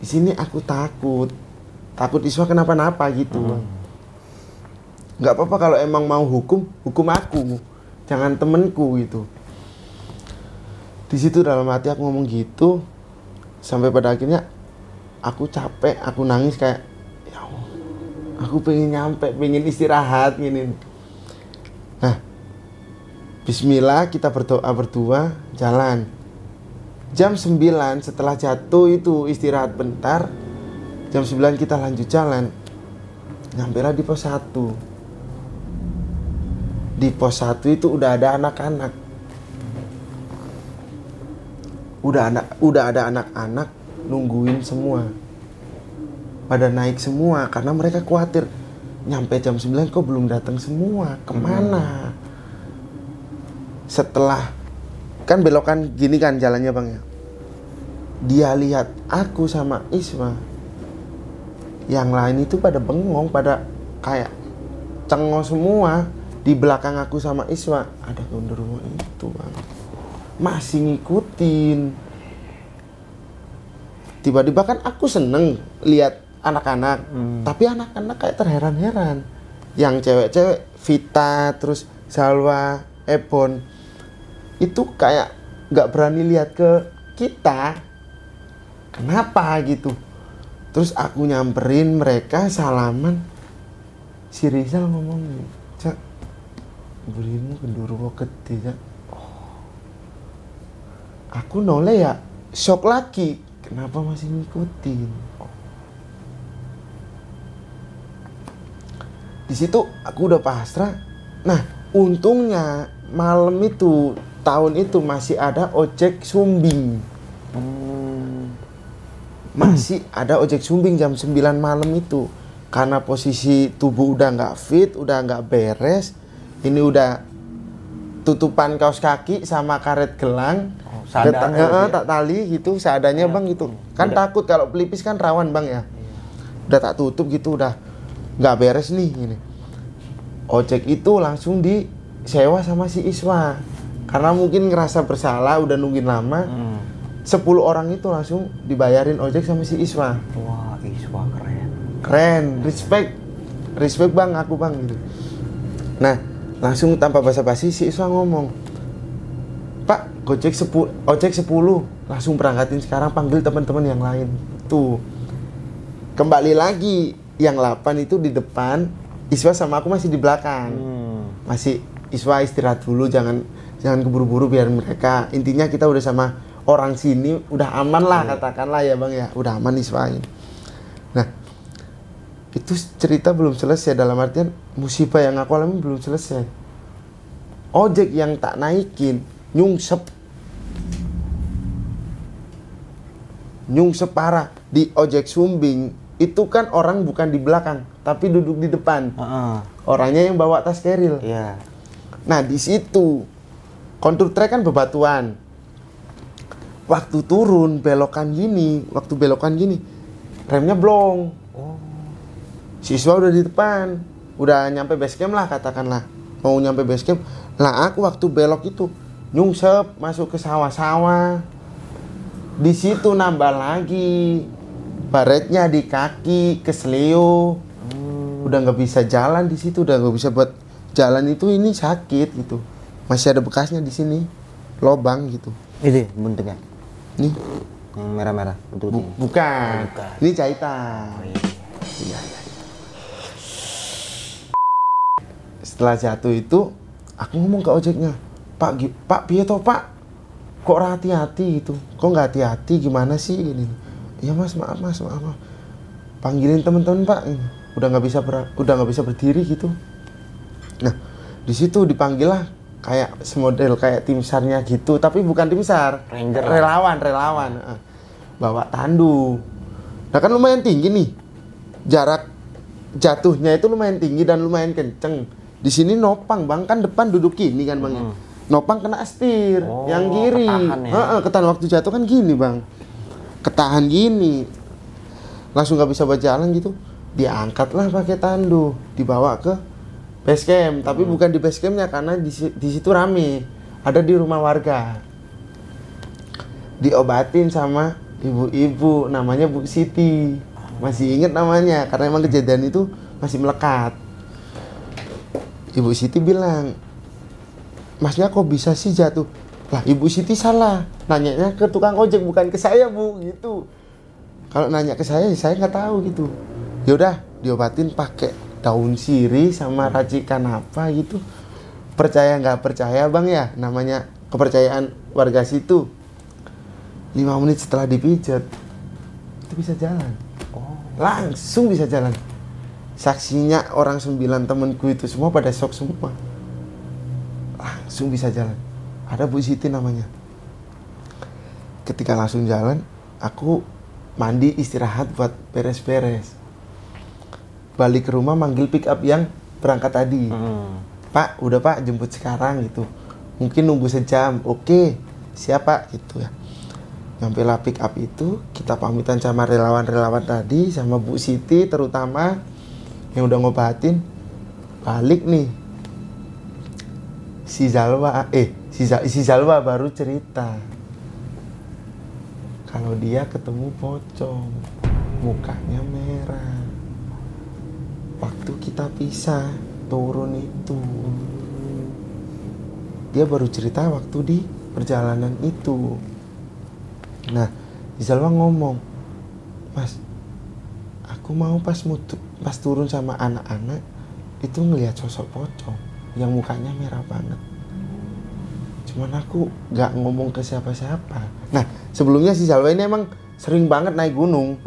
Di sini aku takut. Takut Iswa kenapa-napa gitu. Bang nggak apa-apa kalau emang mau hukum hukum aku jangan temenku gitu. Di situ dalam hati aku ngomong gitu sampai pada akhirnya aku capek aku nangis kayak ya aku pengen nyampe pengen istirahat gini. Nah Bismillah kita berdoa berdua jalan. Jam 9 setelah jatuh itu istirahat bentar jam 9 kita lanjut jalan. Nyampe lah di pos 1 di pos 1 itu udah ada anak-anak. Udah anak udah ada anak-anak nungguin semua. Pada naik semua karena mereka khawatir nyampe jam 9 kok belum datang semua? Ke mana? Setelah kan belokan gini kan jalannya bang ya. Dia lihat aku sama Isma. Yang lain itu pada bengong pada kayak cengok semua di belakang aku sama Isma ada gondorwo itu bang. Masih ngikutin. Tiba-tiba kan aku seneng lihat anak-anak tapi anak-anak kayak terheran-heran. Yang cewek-cewek Vita terus Salwa Ebon. Itu kayak nggak berani lihat ke kita. Kenapa gitu? Terus aku nyamperin mereka salaman. Si Rizal ngomong cak berimu gendurwo gede cak. Aku noleh ya shock lagi. Kenapa masih ngikutin? Di situ aku udah pasrah. Nah untungnya malam itu tahun itu masih ada ojek sumbing. Masih ada ojek sumbing jam 9 malam itu. Karena posisi tubuh udah nggak fit udah nggak beres ini udah tutupan kaos kaki sama karet gelang. Seadanya Ket- gitu ya? tak tali gitu seadanya bang gitu. Kan takut kalau pelipis kan rawan bang ya. Udah tak tutup gitu udah nggak beres nih ini ojek itu langsung disewa sama si Iswa. Karena mungkin ngerasa bersalah udah nungguin lama Hmm. 10 orang itu langsung dibayarin ojek sama si Iswa. Wah, Iswa keren. keren respect. Respect bang aku bang gitu. Nah langsung tanpa basa-basi si Iswa ngomong pak gojek 10 ojek 10 langsung berangkatin sekarang panggil teman-teman yang lain. Tuh. Kembali lagi yang 8 itu di depan Iswa sama aku masih di belakang. Hmm. masih Iswa istirahat dulu jangan jangan keburu-buru biar mereka. Intinya kita udah sama orang sini udah aman lah katakanlah ya bang ya. Udah aman Iswa ini nah itu cerita belum selesai dalam artian musibah yang aku alami belum selesai ojek yang tak naikin nyungsep nyungsep parah di ojek sumbing itu kan orang bukan di belakang tapi duduk di depan Heeh. orangnya yang bawa tas keril Iya. Nah di situ kontur trek kan bebatuan. Waktu turun belokan gini, waktu belokan gini, remnya blong. Siswa udah di depan, udah nyampe base camp lah katakanlah. Mau nyampe base camp, lah aku waktu belok itu nyungsep masuk ke sawah-sawah. Di situ nambah lagi, baretnya di kaki, kesleo, udah nggak bisa jalan di situ udah nggak bisa buat jalan itu ini sakit gitu masih ada bekasnya di sini lobang gitu Itu buntingnya. nih Yang merah-merah. Betul. bu- bukan. ini jahitan Iya, iya. Setelah jatuh itu aku ngomong ke ojeknya pak pak piye toh pak? Kok hati-hati gitu? Kok nggak hati-hati? Gimana sih? Gini iya mas maaf mas maaf, maaf. panggilin temen-temen pak Ini. udah nggak bisa ber- udah nggak bisa berdiri gitu. Nah di situ dipanggil lah kayak semodel kayak tim sarnya gitu tapi bukan tim sar. Ranger. Relawan relawan bawa tandu. Nah kan lumayan tinggi nih. Jarak jatuhnya itu lumayan tinggi dan lumayan kenceng di sini nopang bang. Kan depan duduk gini kan bang ya. nopang kena setir Oh, yang kiri. ketahan ya. Ketahan. Waktu jatuh kan gini bang. Ketahan gini. Langsung nggak bisa berjalan gitu. Diangkat lah pakai tandu. Dibawa ke base camp. Tapi bukan di base campnya karena di, di situ rame. Ada di rumah warga. Diobatin sama ibu-ibu. Namanya Bu Siti. Masih inget namanya karena emang kejadian itu masih melekat Ibu Siti bilang Masnya kok bisa sih jatuh. Lah Ibu Siti salah. Nanyanya ke tukang ojek bukan ke saya Bu gitu. Kalau nanya ke saya saya nggak tahu gitu. Yaudah diobatin pakai daun sirih sama racikan apa gitu. Percaya nggak percaya bang ya? Namanya kepercayaan warga situ. Lima menit setelah dipijat itu bisa jalan. Langsung bisa jalan saksinya orang sembilan temenku itu semua pada shock semua. Langsung bisa jalan. Ada Bu Siti namanya. Ketika langsung jalan aku mandi istirahat buat beres-beres. Balik ke rumah manggil pick up yang berangkat tadi. Pak udah Pak jemput sekarang gitu. Mungkin nunggu sejam. Oke siapa gitu ya. Nyampe lah pick up itu kita pamitan sama relawan-relawan tadi sama Bu Siti terutama yang udah ngobatin balik nih. Si Zalwa eh si, si Zalwa baru cerita. Kalau dia ketemu pocong mukanya merah. Waktu kita pisah turun itu. Dia baru cerita waktu di perjalanan itu. Nah Zalwa ngomong mas aku mau pas mutu, pas turun sama anak-anak itu ngelihat sosok pocong yang mukanya merah banget. Cuman aku nggak ngomong ke siapa-siapa. Nah sebelumnya si Zalwa ini emang sering banget naik gunung.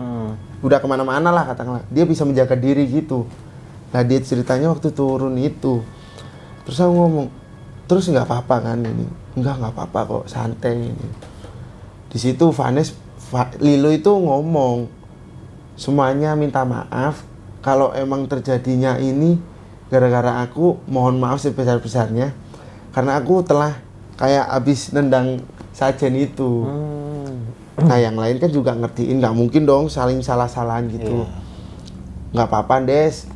Udah ke mana-mana lah katakanlah. Dia bisa menjaga diri gitu. Nah dia ceritanya waktu turun itu. Terus aku ngomong terus nggak apa-apa kan ini? Enggak nggak apa-apa kok santai ini. Di situ Vanes Va- Lilo itu ngomong semuanya minta maaf. Kalau emang terjadinya ini gara-gara aku mohon maaf sebesar-besarnya. Karena aku telah kayak abis nendang sajen itu. Nah yang lain kan juga ngertiin. Nggak mungkin dong saling salah-salahan gitu. Nggak apa-apa des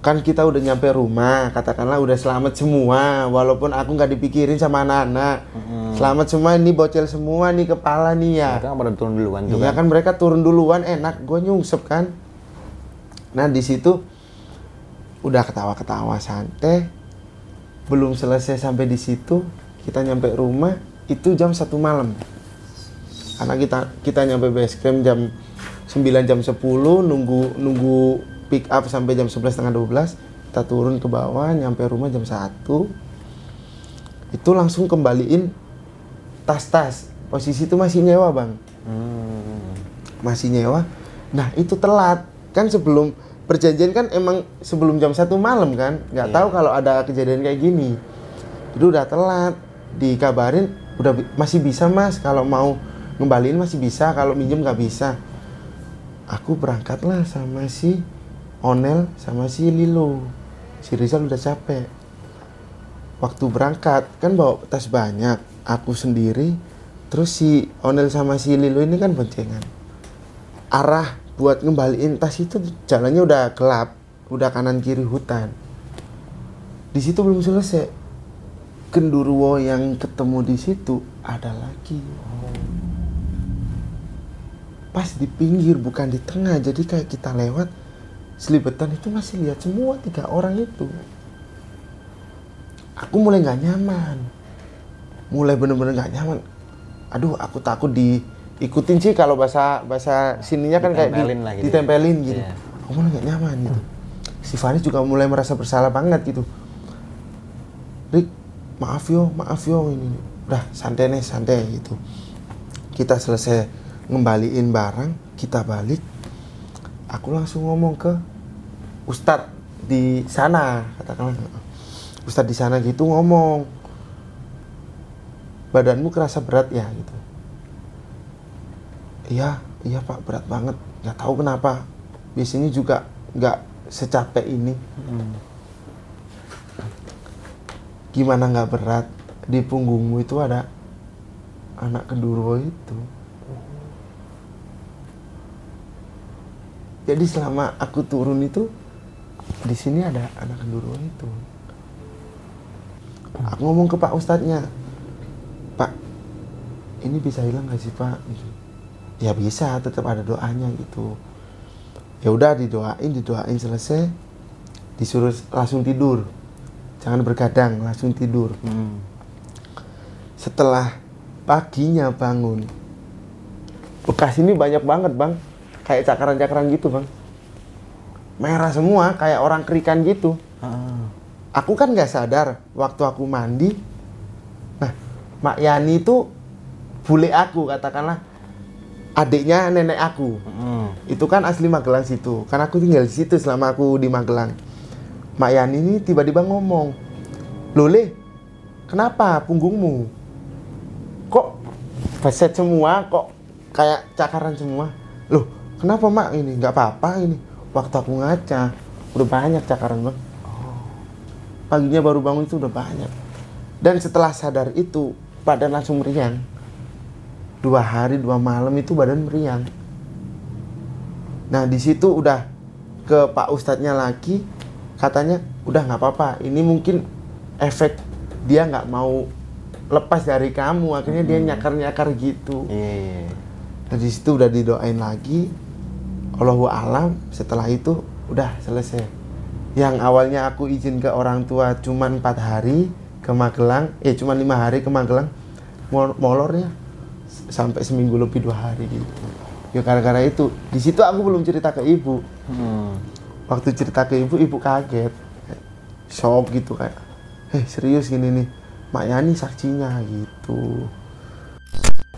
kan kita udah nyampe rumah katakanlah udah selamat semua walaupun aku nggak dipikirin sama anak-anak selamat semua ini bocil semua nih kepala nih ya Mereka kan pada turun duluan tuh Iya kan. kan mereka turun duluan enak, gue nyungsep kan. Nah di situ udah ketawa-ketawa santai, belum selesai sampai di situ kita nyampe rumah itu jam satu malam. Karena kita kita nyampe base camp jam 9 jam 10 nunggu nunggu pick up sampai jam 11 setengah 12 kita turun ke bawah nyampe rumah jam 1 itu langsung kembaliin tas-tas. Posisi itu masih nyewa bang. Masih nyewa. Nah itu telat. Kan sebelum perjanjian kan emang sebelum jam satu malam kan? Nggak tahu kalau ada kejadian kayak gini. Itu udah telat. Dikabarin udah bi- masih bisa mas. Kalau mau ngembaliin masih bisa kalau minjem nggak bisa. Aku berangkatlah sama si Onel sama si Lilo. Si Rizal udah capek. Waktu berangkat kan bawa tas banyak aku sendiri terus si Onel sama si Lilo ini kan boncengan. Arah buat ngembaliin tas itu jalannya udah gelap udah kanan kiri hutan. Di situ belum selesai. Genduruwo yang ketemu di situ ada lagi. Pas di pinggir bukan di tengah jadi kayak kita lewat selibetan itu masih lihat semua tiga orang itu. Aku mulai nggak nyaman. Mulai bener-bener nggak nyaman. Aduh aku takut diikutin sih kalau bahasa bahasa sininya kan kayak di- lah gitu ya. ditempelin gitu. Iya. aku mulai nggak nyaman gitu. Si Faris juga mulai merasa bersalah banget gitu. Rik maaf yo maaf yo ini. Udah santai nih santai gitu. Kita selesai ngembaliin barang kita balik aku langsung ngomong ke Ustadz di sana katakanlah. Ustadz di sana gitu ngomong. Badanmu kerasa berat ya gitu. Iya iya pak berat banget. Nggak tahu kenapa. Biasanya juga nggak secapek ini. Gimana nggak berat? Di punggungmu itu ada anak kedurwo itu jadi selama aku turun itu di sini ada anak kedurwo itu. Aku ngomong ke pak ustadznya pak ini bisa hilang nggak sih pak? Gitu. ya bisa tetap ada doanya gitu. Ya udah didoain didoain selesai. Disuruh langsung tidur. Jangan bergadang langsung tidur. Hmm. setelah paginya bangun bekas ini banyak banget bang kayak cakaran-cakaran gitu bang. Merah semua kayak orang kerikan gitu. Ah. aku kan nggak sadar waktu aku mandi nah Mak Yani itu bule aku katakanlah. Adiknya nenek aku. Hmm. itu kan asli Magelang situ. Kan aku tinggal di situ selama aku di Magelang. Mak Yani ini tiba-tiba ngomong Lole kenapa punggungmu? Kok beset semua? Kok kayak cakaran semua? Loh kenapa mak? Ini nggak apa-apa ini. Waktu aku ngaca udah banyak cakaran bang paginya baru bangun itu udah banyak. Dan setelah sadar itu badan langsung meriang. Dua hari dua malam itu badan meriang. Nah di situ udah ke pak ustadznya lagi katanya udah nggak apa-apa ini mungkin efek dia nggak mau lepas dari kamu akhirnya dia nyakar nyakar gitu. Iya, iya. Nah di situ udah didoain lagi. Allahu alam. Setelah itu udah selesai. Yang awalnya aku izin ke orang tua cuma empat hari ke Magelang, eh cuma lima hari ke Magelang, mol- molornya sampai seminggu lebih dua hari gitu. Ya gara-gara itu. Di situ aku belum cerita ke ibu. Hmm. Waktu cerita ke ibu, ibu kaget, shock gitu kayak, eh serius gini nih, Mak Yani saksinya gitu.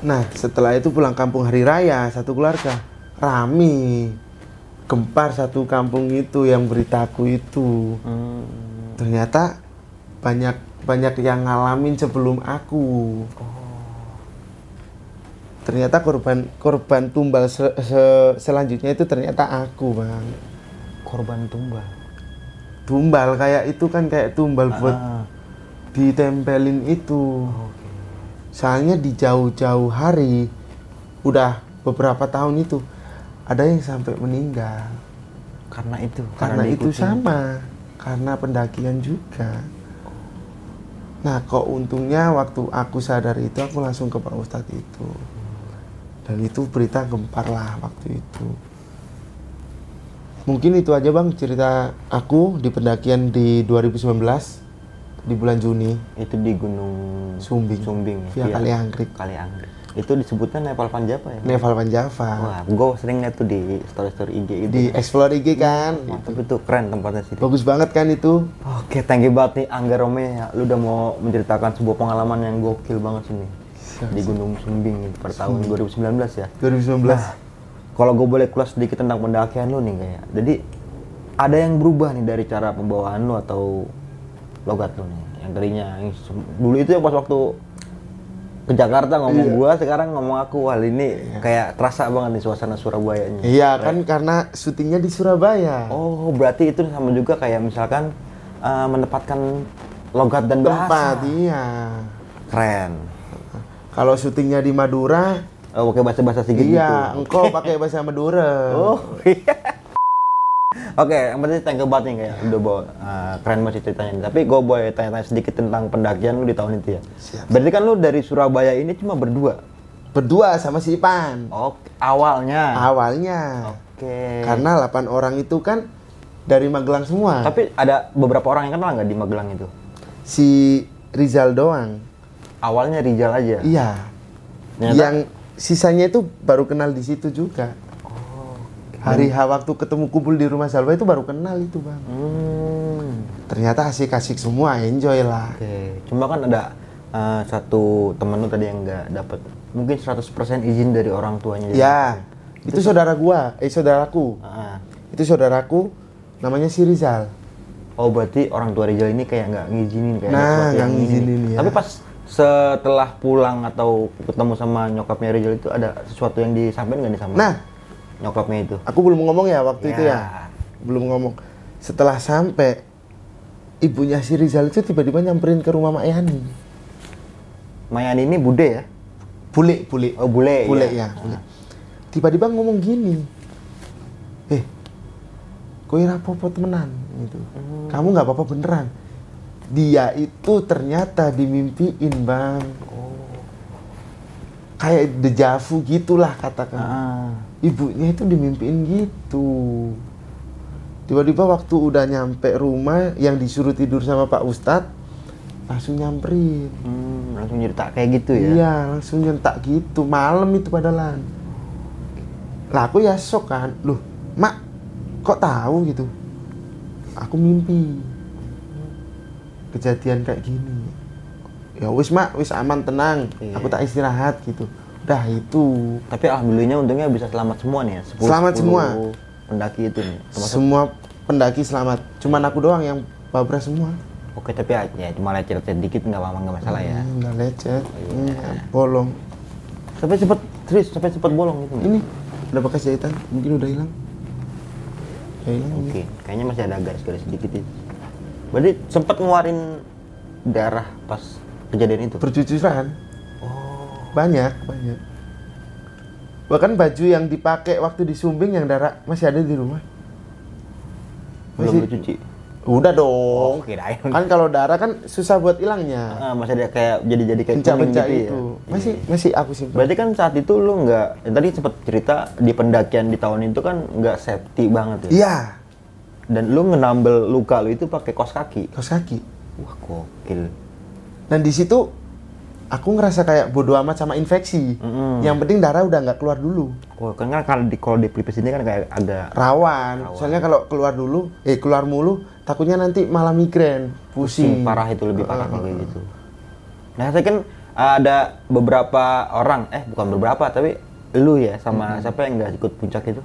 Nah, setelah itu pulang kampung hari raya, satu keluarga rame. Gempar satu kampung itu yang beritaku itu. Hmm. Ternyata banyak banyak yang ngalamin sebelum aku. Ternyata korban korban tumbal se- se- selanjutnya itu ternyata aku, Bang. Korban tumbal. Tumbal kayak itu kan kayak tumbal buat Ah. ditempelin itu. Soalnya di jauh-jauh hari, udah beberapa tahun itu, ada yang sampai meninggal. Karena itu. Karena itu diikutin. sama, karena pendakian juga. Nah, kok untungnya waktu aku sadar itu, aku langsung ke Pak Ustadz itu. Dan itu berita gempar lah waktu itu. Mungkin itu aja bang cerita aku di pendakian di 2019 di bulan Juni. Itu di Gunung Sumbing. Sumbing. Via Kaliangkrik. Kaliangkrik. Itu disebutnya Nepal Panjapa ya? Neval Panjava. Wah, gue sering liat tuh di story-story IG itu. Di Explore IG kan. Mantap itu keren tempatnya sih. Bagus banget kan itu. Oke, thank you banget nih Angga Rome ya. Lu udah mau menceritakan sebuah pengalaman yang gokil banget sini. Di Gunung Sumbing ini pada tahun 2019 ya. 2019. Nah, kalau gue boleh kulas sedikit tentang pendakian lu nih kayak. Jadi ada yang berubah nih dari cara pembawaan lu atau logat lu nih. Yang tadinya yang dulu itu ya pas waktu ke Jakarta ngomong gua, sekarang ngomong aku. Hal ini kayak terasa banget nih suasana Surabayanya. Iya kan karena syutingnya di Surabaya. Oh, berarti itu sama juga kayak misalkan eh, menempatkan logat dan bahasa. Tempat iya. Keren. Kalau syutingnya di Madura, Oh, pakai bahasa-bahasa Sigit iya, gitu. engkau pakai bahasa Madura. Oh, iya. Oke, yang penting thank you banget nih kayak udah bawa eh, keren banget ceritanya. Tapi gue boleh tanya-tanya sedikit tentang pendakian lu di tahun itu ya. Siap. Berarti kan lu dari Surabaya ini cuma berdua. Berdua sama si Ipan. Oh, awalnya. Awalnya. Oke. Karena 8 orang itu kan dari Magelang semua. Tapi ada beberapa orang yang kenal nggak di Magelang itu? Si Rizal doang. Awalnya Rijal aja. Iya. Ternyata- Yang sisanya itu baru kenal di situ juga. Hari H waktu ketemu kumpul di rumah Salwa itu baru kenal itu bang. Hmm. Ternyata asik-asik semua, enjoy lah. Oke, cuma kan ada eh, satu temen lu tadi yang nggak dapet mungkin 100% izin dari orang tuanya. Ya, itu saudara gua, eh saudaraku. Ah. Itu saudaraku, namanya si Rizal. Oh berarti orang tua Rizal ini kayak nggak ngizinin kayak Nah, nggak ini. ngizinin, ya. Tapi pas setelah pulang atau ketemu sama nyokapnya Rizal itu ada sesuatu yang disampaikan nggak nih sama Nah, nyokapnya itu? aku belum ngomong ya waktu itu Ya. ya. Belum ngomong. Setelah sampai, ibunya si Rizal itu tiba-tiba nyamperin ke rumah Mak Yani. Mayani ini bude ya? Bule, bule. Oh bule. Bule ya. ya. bule. Tiba-tiba ngomong gini. Eh, kowe rapopo temenan gitu. Hmm. Kamu nggak apa-apa beneran. Dia itu ternyata dimimpiin, Bang. Oh. kayak dejavu gitulah katakan. Ah. Ibunya itu dimimpiin gitu. Tiba-tiba waktu udah nyampe rumah yang disuruh tidur sama Pak Ustadz langsung nyamperin. Hmm, langsung cerita kayak gitu ya. Iya, langsung nyentak gitu. Malam itu padalan. Lah aku ya sok kan. Loh, Mak, kok tahu gitu? Aku mimpi. Kejadian kayak gini. Ya wis, Mak, wis aman tenang. Iya. Aku tak istirahat gitu. Udah itu. Tapi alhamdulillahnya untungnya bisa selamat semua nih ya. 10, Selamat 10 semua. Pendaki itu nih. Termasuk Semua pendaki selamat. Cuman aku doang yang babra semua. Oke, tapi ya, ya cuma lecet-lecet dikit nggak apa-apa nggak masalah ya. Hmm, Nggak lecet. Iya. Hmm, bolong. Sampai cepet serius, sampai cepet bolong gitu. Ini ada bekas jahitan. Mungkin udah hilang. Udah hilang. ini. Oke, kayaknya masih ada garis-garis sedikit itu. Berarti sempat ngeluarin darah pas kejadian itu. bercucuran Oh. Banyak banyak bahkan baju yang dipakai waktu di Sumbing yang darah masih ada di rumah Belum Masih- dicuci. udah dong Oh, kirain. kan kalau darah kan susah buat hilangnya Ah, masih ada kayak jadi-jadi kayak kuning pencak-pencak gitu itu ya. masih masih aku simpan Berarti kan saat itu lu nggak, ya tadi sempat cerita di pendakian di tahun itu kan nggak safety banget ya. iya Dan lu ngenambel luka lu itu pakai kos kaki. kaos kaki Wah gokil. dan di situ aku ngerasa kayak bodoh amat sama infeksi Mm-mm. yang penting darah udah nggak keluar dulu Wah, kan kan kalau di kalau di pelipis ini kan kayak agak rawan soalnya kalau keluar dulu eh keluar mulu takutnya nanti malah migrain pusing pusing parah itu lebih parah kayak gitu. Nah, saya kan ada beberapa orang, eh bukan beberapa tapi lu ya sama siapa yang nggak ikut puncak itu?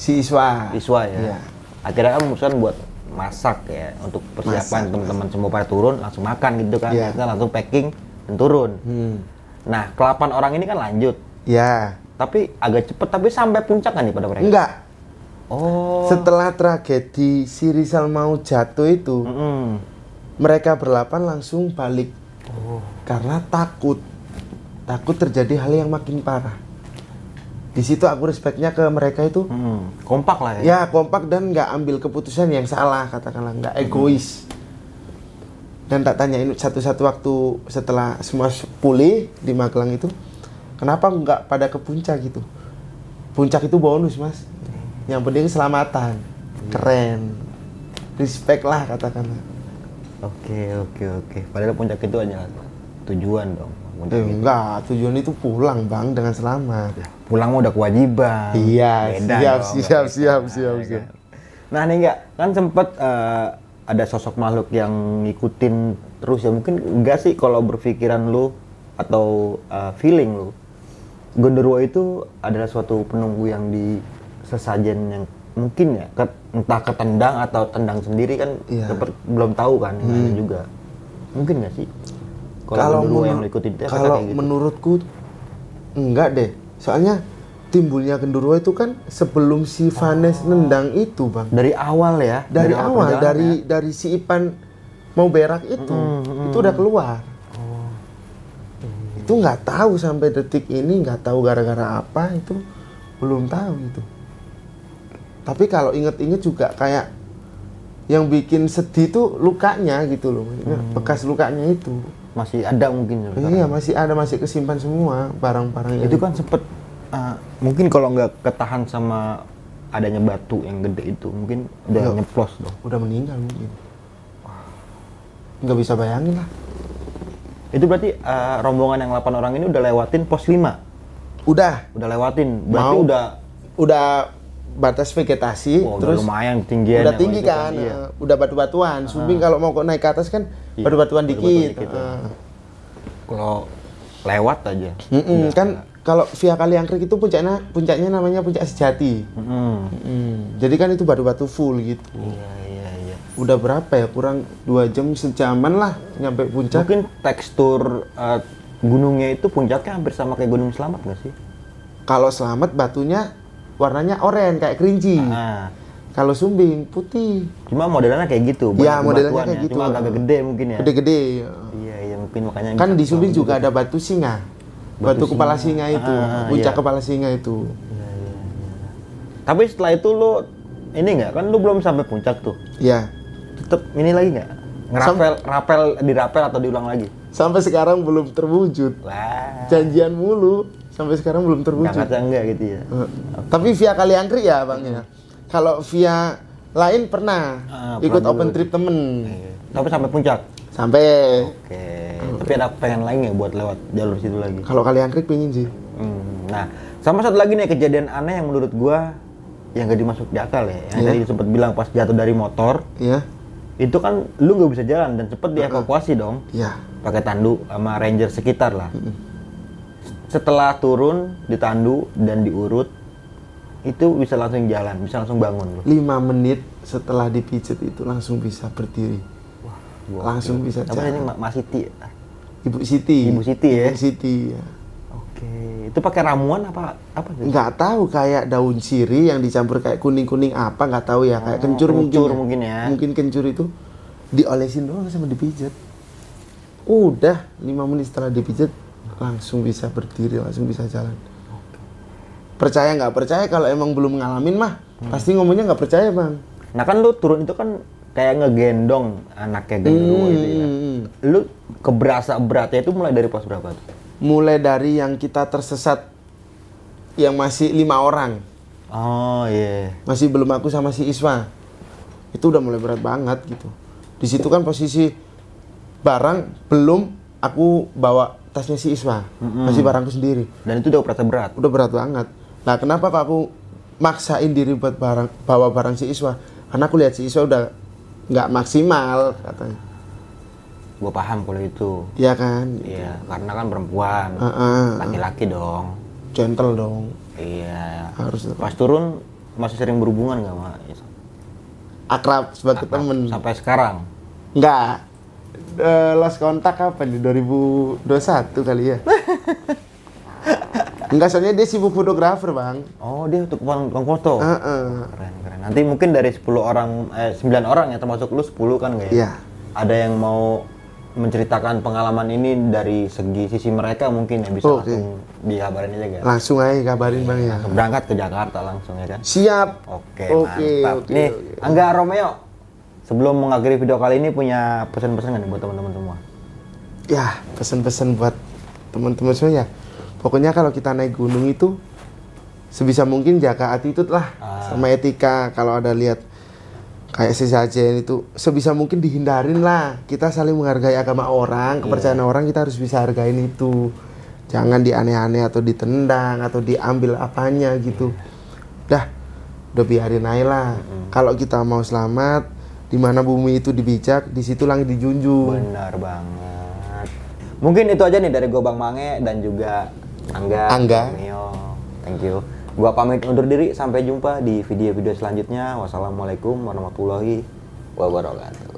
si Iswa Iswa ya. Iya. Akhirnya kan memutuskan buat masak ya untuk persiapan teman-teman semua pada turun langsung makan gitu kan. Iya. Kita langsung packing turun. hmm. Nah, kelapan orang ini kan lanjut. ya Tapi agak cepet tapi sampai puncak kan nih pada mereka? enggak Oh. Setelah tragedi si Rizal mau jatuh itu, Mm-mm. mereka berlapan langsung balik. Karena takut. Takut terjadi hal yang makin parah. Di situ aku respectnya ke mereka itu, Mm. Kompak lah ya. ya kompak dan nggak ambil keputusan yang salah, katakanlah nggak egois. Dan tak tanyain satu-satu waktu setelah semua pulih di Magelang itu, kenapa nggak pada ke puncak gitu? Puncak itu bonus mas, yang penting keselamatan, keren, respect lah katakanlah. Oke oke oke. Padahal puncak itu hanya tujuan dong. Puncak Eh, itu. enggak, tujuan itu pulang bang dengan selamat. Pulang mah udah kewajiban. Iya, Beda siap, dong, siap, nggak siap, bisa, siap, ya siap. kan? Nah nih enggak, kan sempet eh, ada sosok makhluk yang ngikutin terus ya mungkin enggak sih kalau berpikiran lu atau eh, feeling lu. Gondorwo itu adalah suatu penunggu yang di sesajen yang mungkin ya ke- entah ketendang atau tendang sendiri kan Iya. sempet belum tahu kan ada juga. Mungkin nggak sih? Kalau menur- yang lu ikutin itu kalau kayak gitu? menurutku enggak deh. Soalnya timbulnya genderuwo itu kan sebelum si Vanes nendang itu, Bang. dari awal ya Dari, awal perjalanan dari ya? dari si Ipan mau berak itu, itu udah keluar. Oh. Itu nggak tahu sampai detik ini nggak tahu gara-gara apa itu belum tahu itu. Tapi kalau inget-inget juga kayak yang bikin sedih tuh lukanya gitu loh, maksudnya Hmm. bekas lukanya itu. masih ada mungkin ya sekarang. Iya masih ada masih kesimpan semua barang-barang itu kan sempet uh, mungkin kalau nggak ketahan sama adanya batu yang gede itu mungkin udah Iya. nyeplos dong udah meninggal mungkin. Nggak bisa bayangin lah. itu berarti uh, rombongan yang 8 orang ini udah lewatin pos 5 Udah, udah lewatin berarti Mau. udah udah batas vegetasi, udah terus lumayan tinggian udah tinggi kan, iya. eh, udah batu-batuan. Sumbing kalau mau kok naik ke atas kan Iya, batu-batuan dikit. dikit, ya. eh. kalau lewat aja Mm-mm, Udah. kan kalau via Kaliangkrik itu puncaknya puncaknya namanya puncak sejati. Mm-mm. Mm, Jadi kan itu batu-batu full gitu. iya iya iya Udah berapa ya? Kurang dua jam sejaman lah nyampe puncak. mungkin tekstur uh, gunungnya itu puncaknya hampir sama kayak gunung selamat nggak sih Kalau selamat batunya warnanya oranye kayak kerinci. nah Kalau sumbing putih, cuma modelnya kayak gitu Iya, modelnya kayak gitu. cuma agak gede mungkin ya gede-gede. iya iya mungkin makanya Kan di sumbing juga ada batu singa. Batu, Batu kepala singa. singa itu, Ah, puncak iya. kepala singa itu. Tapi setelah itu lu ini nggak kan lu belum sampai puncak tuh. Ya. Tetep ini lagi nggak? Ngerapel, rapel, dirapel atau diulang lagi? Sampai sekarang belum terwujud. Wah. Janjian mulu sampai sekarang belum terwujud. Jakarta enggak gitu ya. Eh, Tapi via Kaliangkri ya bang ya. Kalau via lain pernah Ah, ikut open dulu. trip temen Iya. Tapi sampai puncak. sampai. Oke. Tapi ada pengen lagi nggak buat lewat jalur situ lagi? Kalau Kaliangkri pingin sih. Hmm, Nah, sama satu lagi nih kejadian aneh yang menurut gua yang gak dimasuk di akal ya. Yang Iya. tadi sempat bilang pas jatuh dari motor, Ya, itu kan lu nggak bisa jalan dan cepet dievakuasi dong ya. pakai tandu sama ranger sekitar lah. Setelah turun ditandu dan diurut, itu bisa langsung jalan, bisa langsung bangun. Lima menit setelah dipijet itu langsung bisa berdiri. langsung bisa Apa ini jalan. Ma- Mas Siti? Ibu Siti. Ibu Siti ya? Ibu Siti. ya. Oke, itu pakai ramuan apa apa sih? Nggak tahu kayak daun siri yang dicampur kayak kuning kuning apa nggak tahu ya kayak kencur, Oh, kencur mungkin. mungkin ya. Mungkin kencur itu diolesin doang sama dipijat. Udah lima menit setelah dipijat langsung bisa berdiri langsung bisa jalan. Percaya nggak percaya kalau emang belum ngalamin mah Hmm. pasti ngomongnya nggak percaya bang. Nah kan lu turun itu kan kayak ngegendong anaknya genderuwo itu ya. Hmm. Lu keberasa beratnya itu mulai dari pos berapa tuh? Mulai dari yang kita tersesat yang masih lima orang Oh iya. masih belum aku sama si Iswa itu udah mulai berat banget gitu di situ kan posisi barang belum aku bawa tasnya si Iswa masih barangku sendiri Dan itu udah berasa berat. udah berat banget nah kenapa kok aku maksain diri buat barang bawa barang si Iswa karena aku lihat si Iswa udah nggak maksimal katanya Gue paham kalau itu. Iya kan Iya, karena kan perempuan. Laki-laki dong. gentle dong Iya. harus Pas turun masih sering berhubungan nggak sama akrab sebagai temen sampai sekarang? Enggak. Eh, lost kontak kapan di 2021 kali ya? [laughs] Enggak, soalnya dia sibuk fotografer, Bang. Oh dia untuk tukang foto. Heeh. Keren keren. Nanti mungkin dari 10 orang eh 9 orang ya termasuk lu 10 kan ya? Iya. Ada yang mau menceritakan pengalaman ini dari segi sisi mereka mungkin ya bisa Oke. langsung dikabarin aja kan. Langsung aja kabarin, Bang ya. Berangkat ke Jakarta langsung ya kan. Siap. Oke, Oke, mantap. oke, Nih, oke. Angga Romeo. Sebelum mengakhiri video kali ini punya pesan-pesan nggak nih buat teman-teman semua? Ya, pesan-pesan buat teman-teman semua ya. Pokoknya kalau kita naik gunung itu sebisa mungkin jaga attitude lah sama etika. Kalau ada lihat kayak sesajen itu sebisa mungkin dihindarin lah. Kita saling menghargai agama orang kepercayaan orang kita harus bisa hargain itu. Jangan dianeh-aneh atau ditendang atau diambil apanya gitu. Dah udah biarin aja lah. Kalau kita mau selamat di mana bumi itu dibijak di situ langit dijunjung. Benar banget. Mungkin itu aja nih dari gua Bang Mange dan juga Angga. Angga. Romeo. Thank you. Gua pamit undur diri sampai jumpa di video-video selanjutnya. Wassalamualaikum warahmatullahi wabarakatuh.